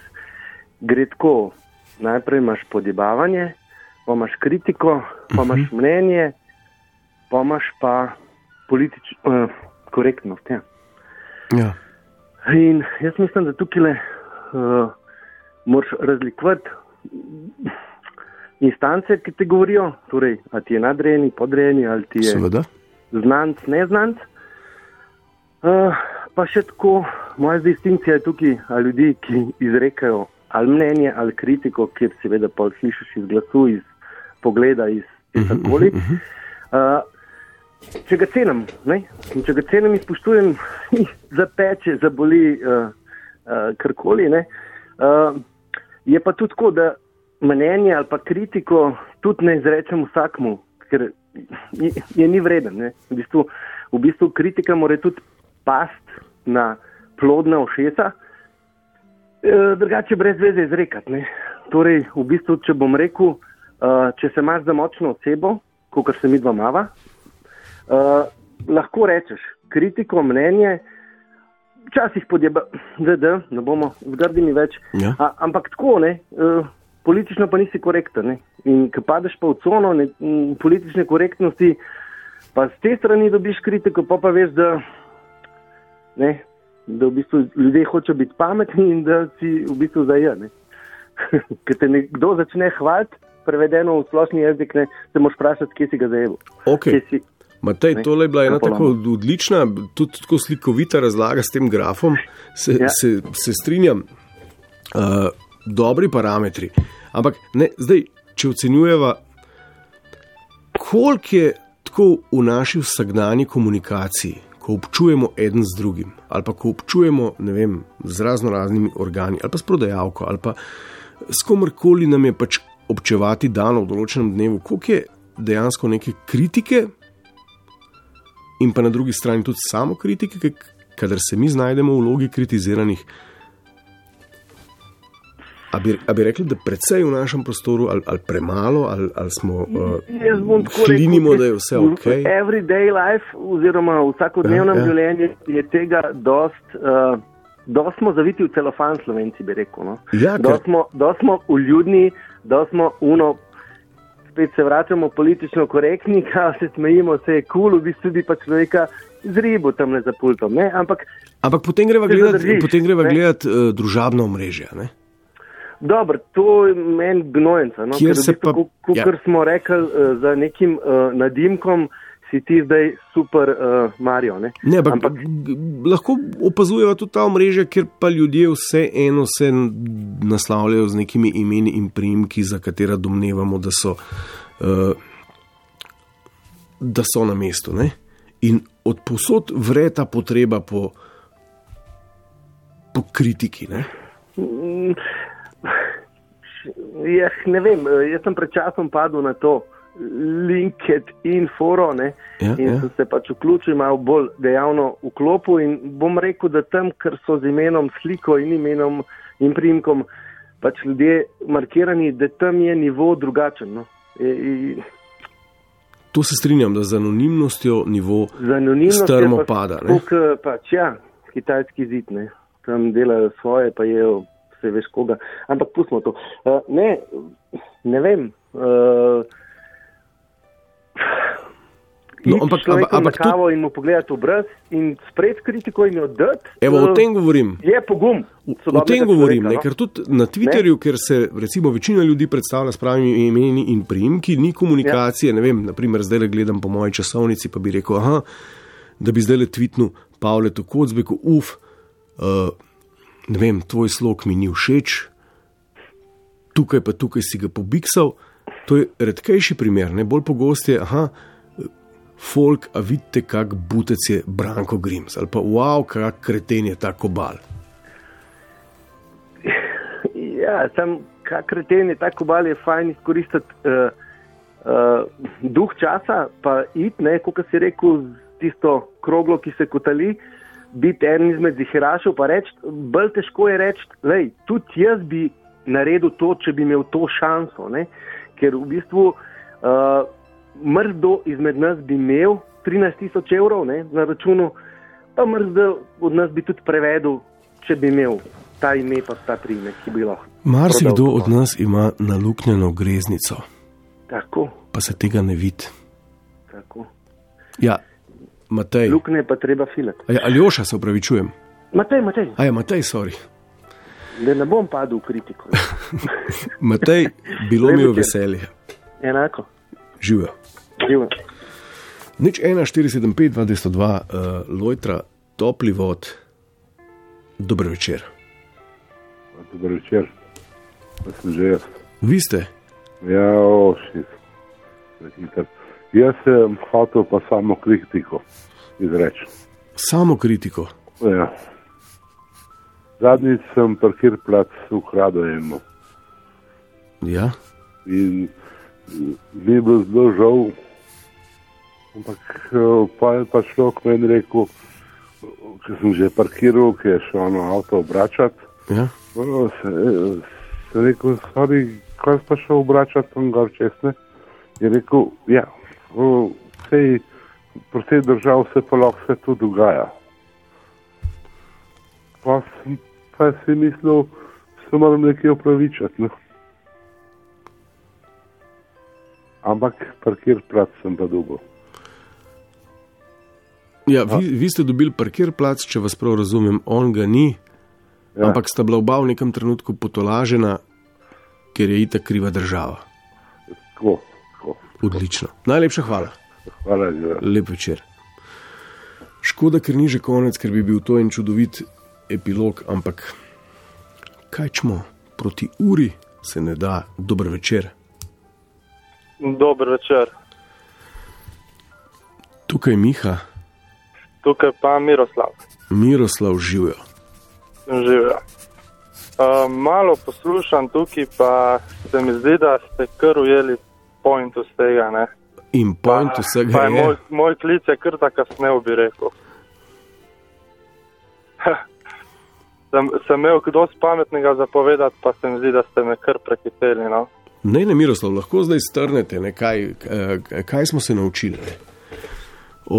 gre tako. Najprej imaš podjebavanje, pa imaš kritiko, pa imaš uh mhm. -huh. mnenje, pa imaš pa politično uh, korektnost. Ja. Ja. In jaz mislim, da tukaj le uh, moraš razlikovati instance, ki ti govorijo, torej, ali ti je nadrejeni, podrejeni, ali ti je Seveda. znanc, neznanc. Uh, pa še tako, moja distinkcija je tukaj, ali ljudi, ki izrekajo ali mnenje, ali kritiko, kjer seveda pa slišiš iz glasu, iz pogleda iz tega mhm, koli. Mhm, mhm. Uh, če ga cenim, ne? in če ga cenim, izpoštujem, zapeče, zaboli, uh, uh, karkoli. Uh, je pa tudi tako, da mnenje ali pa kritiko tudi ne izrečem vsakmu, ker je, je ni vreden. V bistvu, v bistvu kritika mora tudi past na plodna ošesa, uh, drugače brez veze izrekati. Torej, v bistvu, če bom rekel, uh, če se imaš za močno osebo, kot se mi dva mava, uh, lahko rečeš kritiko, mnenje, včasih podjeba, da ne bomo zgrdini več. Ja. A, ampak tako, ne, uh, politično pa nisi korekten. Ne? In ko padeš pa v cono ne, politične korektnosti, pa z te strani dobiš kritiko, pa pa veš, da. Ne, Da v bistvu ljudje hočejo biti pametni in da si v bistvu zajeni. Ker te nekdo začne hvaliti, prevedeno v splošni jezik, ne, se moraš vprašati, kje si ga zajel. Okay. Matej, tole je bila ena tako odlična, tudi tako slikovita razlaga s tem grafom. Se, ja. se, se strinjam, uh, dobri parametri. Ampak ne, zdaj, če ocenjujeva, koliko je tako v naši vsakdanji komunikaciji, ko občujemo eden z drugim, ali pa ko občujemo vem, z razno raznimi organi, ali pa s prodajalko, ali pa s komorkoli nam je pač občevati dano v določenem dnevu, koliko je dejansko neke kritike, in pa na drugi strani tudi samo kritike, kadar se mi znajdemo v vlogi kritiziranih. A bi, a bi rekli, da predvsej v našem prostoru, ali, ali premalo, ali, ali smo uh, klinimo, da je vse ok. Everyday life, oziroma v vsakodnevnem ja, ja. življenju, je tega dost. Uh, Dost smo zaviti v celofan, slovenci bi rekel. No? Ja, dost, smo, dost smo uljudni, dost smo uno, spet se vračamo politično korektni, kaj se smejimo, se je kul, cool, v bistvu bi pa človeka zribu tam le za pultom. Ampak, Ampak potem greva gledati gledat, uh, družabno omrežje. Ne? Dobro, to je meni gnojenca. No? Kjer se pa, kot ja. smo rekli, uh, za nekim uh, nadimkom si ti zdaj super uh, Marijo. Ne? Ne, ampak, ampak lahko opazujemo tudi ta omrežja, kjer pa ljudje vse eno se naslavljajo z nekimi imeni in primki, za katera domnevamo, da so, uh, da so na mestu. Ne? In od posod vre ta potreba po, po kritiki. Ne? Mm, Ja, ne vem, jaz sem pred časom padel na to LinkedIn forum ja, in ja. sem se pač vključil malo bolj dejavno v klopu in bom rekel, da tam, ker so z imenom, sliko in imenom in primkom pač ljudje markirani, da tam je nivo drugačen. No. E, e, to se strinjam, da z anonimnostjo nivo strmo pač, pada. Tuk, pač, ja, kitajski zid, ne. tam delajo svoje, pa jejo vse veš koga. Ampak pustimo to. Uh, ne, ne vem. Uh, No, ampak, ampak, ampak kavo in mu pogledati v brez in spred kritiko in jo dati. Evo, o tem govorim. Je pogum. O tem govorim, ne, no? ker tudi na Twitterju, ne? ker se recimo večina ljudi predstavlja s pravimi imeni in priimki, ni komunikacije. Ja. Ne vem, naprimer, zdaj le gledam po moji časovnici, pa bi rekel, aha, da bi zdaj le tweetnil Pavle Tokodzbeku, uf. Uh, ne vem, tvoj slog mi ni všeč, tukaj pa tukaj si ga pobiksal. To je redkejši primer, ne bolj pogost je, aha, folk, a vidite, kak butec je Branko Grims ali pa wow, kak kreten je ta kobal. Ja, sam kak kreten je ta kobal, je fajn izkoristiti uh, uh, duh časa, pa id, ne, kot si rekel, tisto kroglo, ki se kotali. Biti en izmed ziherašov, pa reči, bolj težko je reči, da tudi jaz bi naredil to, če bi imel to šanso. Ne? Ker v bistvu uh, mrzdo izmed nas bi imel 13 tisoč evrov ne, na računu, pa mrzdo od nas bi tudi prevedel, če bi imel ta ime, pa ta primek, ki bi lahko. Marsikdo od nas ima naluknjeno greznico. Tako. Pa se tega ne vidi. Tako. Ja, Matej. Lukne pa treba filati. Ali oša se upravičujem? Matej, Matej. A je Matej, sorry. Da ne bom padel v kritiko. Matej, bilo mi je veselje. Enako. Živijo. Živijo. Nič 1, 4, 7, 5, 2, 202, uh, Lojtra, topli vod, dober večer. Dober večer, pa sem že jaz. Vi ste? Ja, oši. Jaz sem hotel pa samo kritiko izreči. Samo kritiko? Ja. Zadnjič sem parkir plac ukradel eno. Ja. In mi je bilo zelo žal, ampak pa je pa človek meni rekel, če sem že parkiral, ki je šel na avto obračati. Ja. Se, se rekel, sorry, kaj pa šel obračati tam gor česne? Je rekel, ja vsej, po vsej državi se pa lahko vse to dogaja. Pa, pa si mislil, da se moram nekaj opravičati. Ne? Ampak parkir plac sem pa dolgo. Ja, vi, vi ste dobili parkir plac, če vas prav razumem, on ga ni, ja. ampak sta bila oba v nekem trenutku potolažena, ker je itak kriva država. Tako. Odlično. Najlepša hvala. Hvala za lep večer. Škoda, ker ni že konec, ker bi bil to en čudovit epilog, ampak kaj čmo, proti uri se ne da. Dober večer. Dober večer. Tukaj je Miha. tukaj pa Miroslav. Miroslav živijo. Živijo. Uh, malo poslušam tukaj, pa se mi zdi, da ste kar ujeli point vsega. Ne? In point Pa- vsega pa je je. Moj, moj klic je kar tako kasneje, bi rekel. sem, sem imel kdo pametnega zapovedati, pa se mi zdi, da ste me kar prekiteli. No? Ne, ne, Miroslav, lahko zdaj strnete, ne, kaj, eh, kaj smo se naučili. Ne?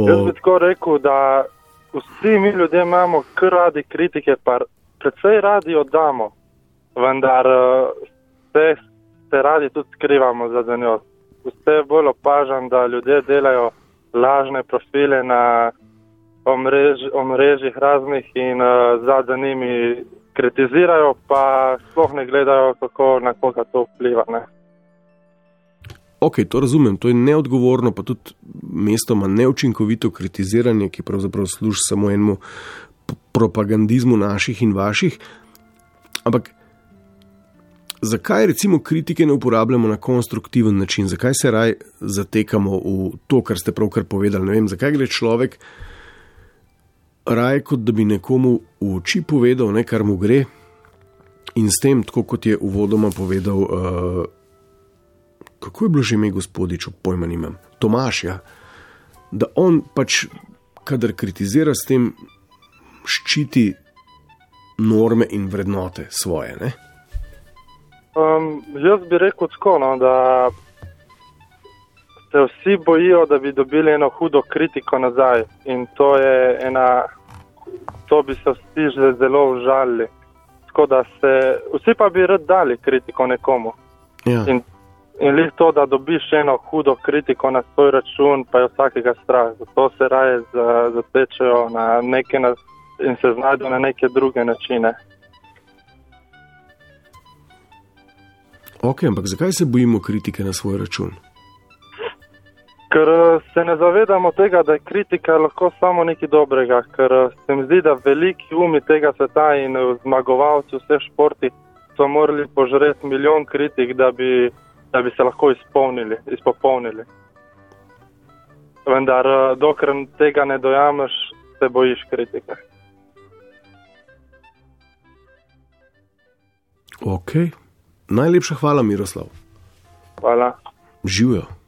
Jaz O, bi tako rekel, da vsi mi ljudje imamo kar radi kritike, pa predvsej radi oddamo, vendar eh, vse se radi tudi skrivamo za njo. Vse bolj opažam, da ljudje delajo lažne profile na omrež, omrežjih raznih in uh, za njimi kritizirajo, pa sploh ne gledajo, kako na koga to vpliva. Ne. ok, to razumem, to je neodgovorno, pa tudi mestoma neučinkovito kritiziranje, ki pravzaprav služi samo enemu propagandizmu naših in vaših. Ampak zakaj recimo kritike ne uporabljamo na konstruktiven način, zakaj se raj zatekamo v to, kar ste pravkar povedali? Ne vem, zakaj gre človek raje, kot da bi nekomu v oči povedal, ne, kar mu gre, in s tem, tako kot je uvodoma povedal. Uh, Kako je bilo že ime gospodiču, pojma nimam, Tomaš, ja, da on pač, kadar kritizira, s tem ščiti norme in vrednote svoje. Ne? Um, jaz bi rekel tako, no, da se vsi bojijo, da bi dobili eno hudo kritiko nazaj. In to je ena, to bi se vsi že zelo užalili. Tako da se, vsi pa bi rad dali kritiko nekomu. Ja. In, in lih to, da dobiš eno hudo kritiko na svoj račun, pa je vsakega strah. Zato se raje za- zatečejo na neke na, in se znajdejo na neke druge načine. Ok, ampak zakaj se bojimo kritike na svoj račun? Ker eh, se ne zavedamo tega, da je kritika lahko samo nekaj dobrega, ker eh, se mi zdi, da veliki umi tega sveta in eh, zmagovalci vseh športi so morali požreti milijon kritik, da bi, da bi se lahko izpolnili, izpopolnili. Vendar, dokler tega ne dojameš, se bojiš kritike. Ok, najlepša hvala, Miroslav. Hvala. Živijo.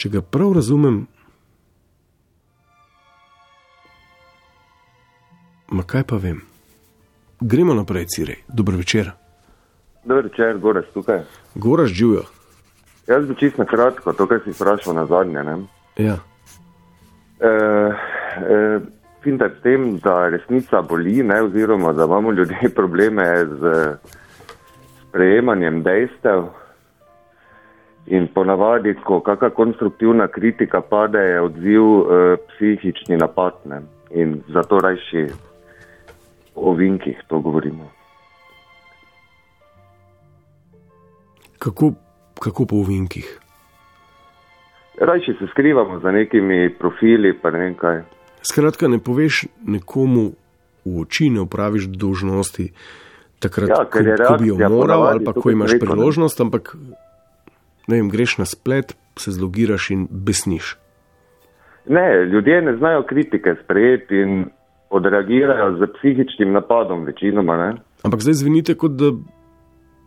Če ga prav razumem, ma kaj pa vem. Gremo naprej, Cirej. Dober večer. Dober večer, Goras tukaj. Goraš živijo. Jaz bi čisto kratko, to, kar si vprašal na zadnje. Ne? Ja. E, e, Finta je s tem, da resnica boli, ne, oziroma da imamo ljudje probleme z sprejemanjem dejstev. In ponavadi, ko kakšna konstruktivna kritika pade, je odziv e, psihični napad. Ne. In zato rajši o vinkih to govorimo. Kako, kako po uvinkih? Rajši se skrivamo za nekimi profili, pa ne vem kaj. Skratka, ne poveš nekomu v oči, ne upraviš dolžnosti takrat, Ja, ko, ko bi jo moral, ali pa ko imaš priložnost, ampak ne vem, greš na splet, se zlogiraš in besniš. Ne, ljudje ne znajo kritike sprejeti in odreagirajo z psihičnim napadom, večinoma. Ne? Ampak zdaj zvenite, kot da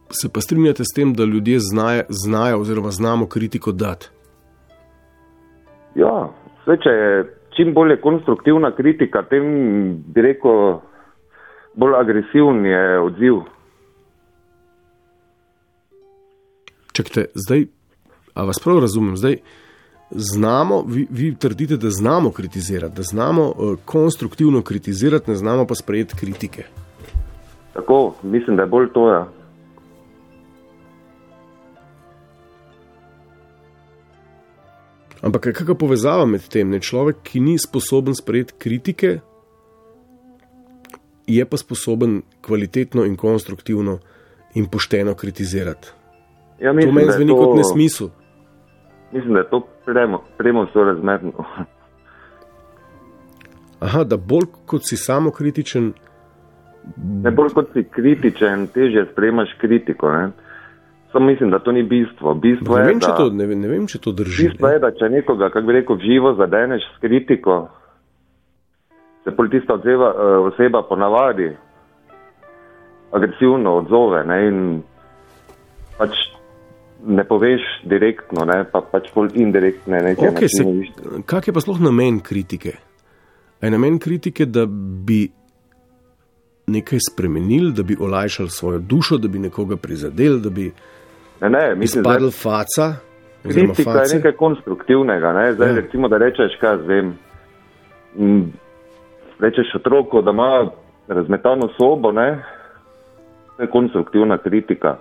se pa strinjate s tem, da ljudje znajo, znajo oziroma znamo kritiko dati. Ja, vse, če je čim bolj je konstruktivna kritika, tem bi rekel, bolj agresiven je odziv. Čakajte, zdaj, a vas prav razumem, zdaj znamo, vi, vi trdite, da znamo kritizirati, da znamo uh, konstruktivno kritizirati, ne znamo pa sprejeti kritike. Tako, mislim, da je bolj to. Ja. Ampak kakšna povezava med tem? Ne? Človek, ki ni sposoben sprejeti kritike, je pa sposoben kvalitetno in konstruktivno in pošteno kritizirati. Ja, to mislim, meni da je zveni to- kot nesmisel. Mislim, da je to premo, premo sorazmerno. Aha, da bolj kot si samo kritičen, Ne bolj kot si kritičen, težje sprejemaš kritiko. Ne? Samo mislim, da to ni bistvo. Bistvo Ne je, vem, če da, to, ne, vem- ne vem, če to drži. bistvo je, da če nekoga, kako bi rekel, v živo zadeneš s kritiko, se pol tista odzeva, eh, oseba ponavadi agresivno odzove ne, in pač ne poveš direktno, ne, pa pač pol indirektne nekaj Okay, se, načine. kak je pa sploh namen kritike? Je namen kritike, da bi nekaj spremenili, da bi olajšali svojo dušo, da bi nekoga prizadeli, da bi Ne, ne, mislim, izpadli zdaj- faca? Kritika je face? nekaj konstruktivnega. Ne? Zdaj, Ja. recimo, da rečeš, kaj jaz vem. m, Rečeš otroku, da ima razmetano sobo, ne? to je konstruktivna kritika.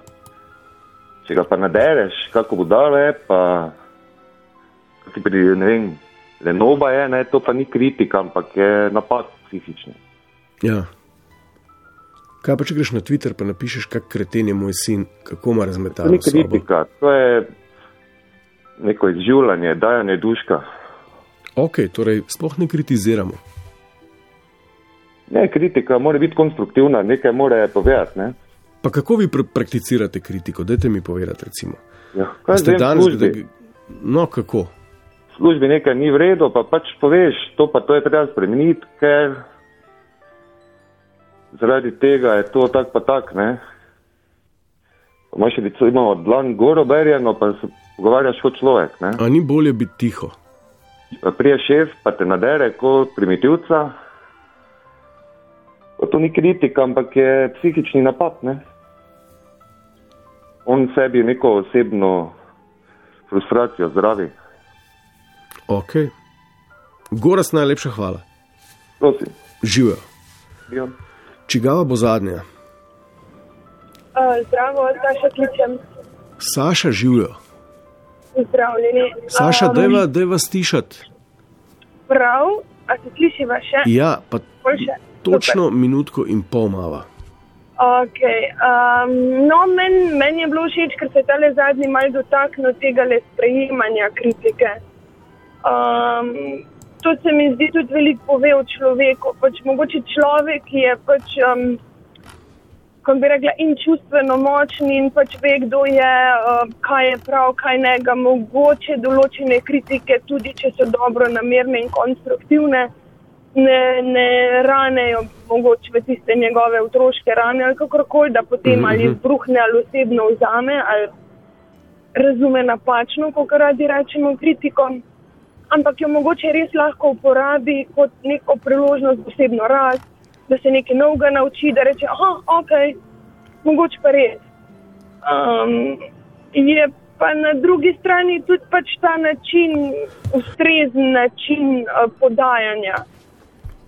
Če ga pa nadereš, kako budale, pa ti pri, ne vem, lenoba je, ne? to pa ni kritika, ampak je napad psihični. Ja. Kaj pa če greš na Twitter in napišeš, kak kreten je moj sin, kako ima To razmetano ni sobo? kritika, to je neko izživljanje, dajanje duška. Ok, torej sploh ne kritiziramo. Ne, kritika mora biti konstruktivna, nekaj mora povedati. Ne? Pa kako vi pr prakticirate kritiko? Dajte mi povedati, recimo. Ja, kaj Ste zdaj v danes, da, no kako? V službi nekaj ni v redu, pa pač poveš, to pa to je treba spremeniti, ker zaradi tega je to tak pa tak, ne. Imaš recimo dlan gor oberjeno, pa se pogovarjaš kot človek, ne. A ni bolje biti tiho? Prije šef, pa te nadere kot primitivca. To ni kritika, ampak je psihični napad, ne. On sebi neko osebno frustracijo zdravi. Ok. Goras, najlepša hvala. Prosim. Živijo. Ja. Čigava bo zadnja? Uh, zdravo, Saša kličem. Saša živijo. Pozdravljeni. Saša, Um, dajva, dajva stišati. Prav, a se slišiva še? Ja, pa Boljše. točno minutko in pol mava. Okay. Um, no, meni men je bilo všeč, ker se je tale zadnji mal dotaknil tega le sprejemanja kritike. Um, to se mi zdi tudi veliko pove o človeku. Pač mogoče človek je pač, um, kako bi rekla, in čustveno močen in pač ve, kdo je, uh, kaj je prav, kaj ne. Ga mogoče določene kritike, tudi če so dobro namerne in konstruktivne, ne, ne ranejo mogoče v tiste njegove otroške rane ali kakorkoli, da potem Mhm. ali izbruhne ali osebno vzame ali razume napačno, kot radi rečemo kritiko. Ampak jo mogoče res lahko uporabi kot neko priložnost za osebno rast, da se nekaj novega nauči, da reče, ah, ok, mogoče pa res. Um, je pa na drugi strani tudi pač ta način, ustrezen način uh, podajanja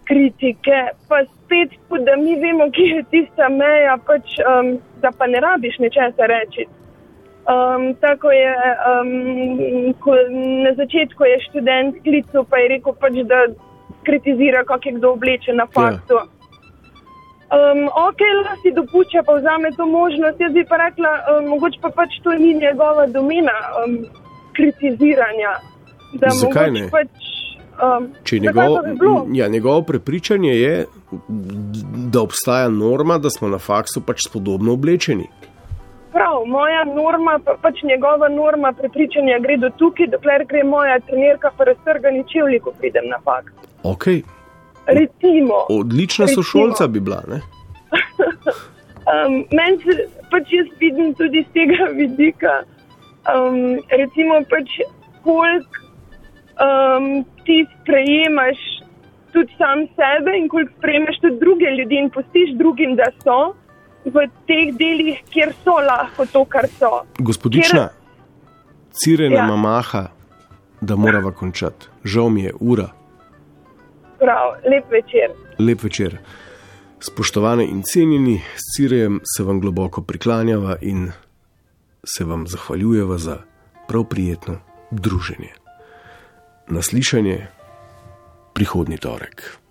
kritike, pa spet, da mi vemo, kje je tista meja, pač, um, da pa ne rabiš nečesa reči. Um, tako je um, ko, na začetku je študent klical, pa je rekel, pač, da kritizira, kako je kdo oblečen na faktu. Um, ok, lahko si dopušča, pa vzame to možnost. Jaz bi pa rekla, um, mogoče pa pač to ni njegova domena um, kritiziranja. Da Zakaj ne? Pač, um, Če zakaj njegov, pa bi ja, njegovo prepričanje je, da obstaja norma, da smo na faksu pač spodobno oblečeni. Prav, moja norma, pa, pač njegova norma prepričanja gre do tukaj, dokler gre moja trenerka pa raztrgani čevlji, ko pridem na fakt. Okay. Recimo. Odlična Recimo. sošolca bi bila. Ne? Um, Meni se pač jaz vidim tudi z tega vidika, um, recimo pač koliko um, ti sprejemaš tudi sam sebe in koliko sprejemaš tudi druge ljudi in pustiš drugim, da so v teh delih, kjer so lahko to, kar so. Gospodična, Cirena Ja. ja. mamaha, da morava končati. Žal mi je ura. Prav, lep večer. Lep večer. Spoštovane in cenjeni, s Cirejem se vam globoko priklanjava in se vam zahvaljujeva za prav prijetno druženje. Naslišanje prihodnji torek.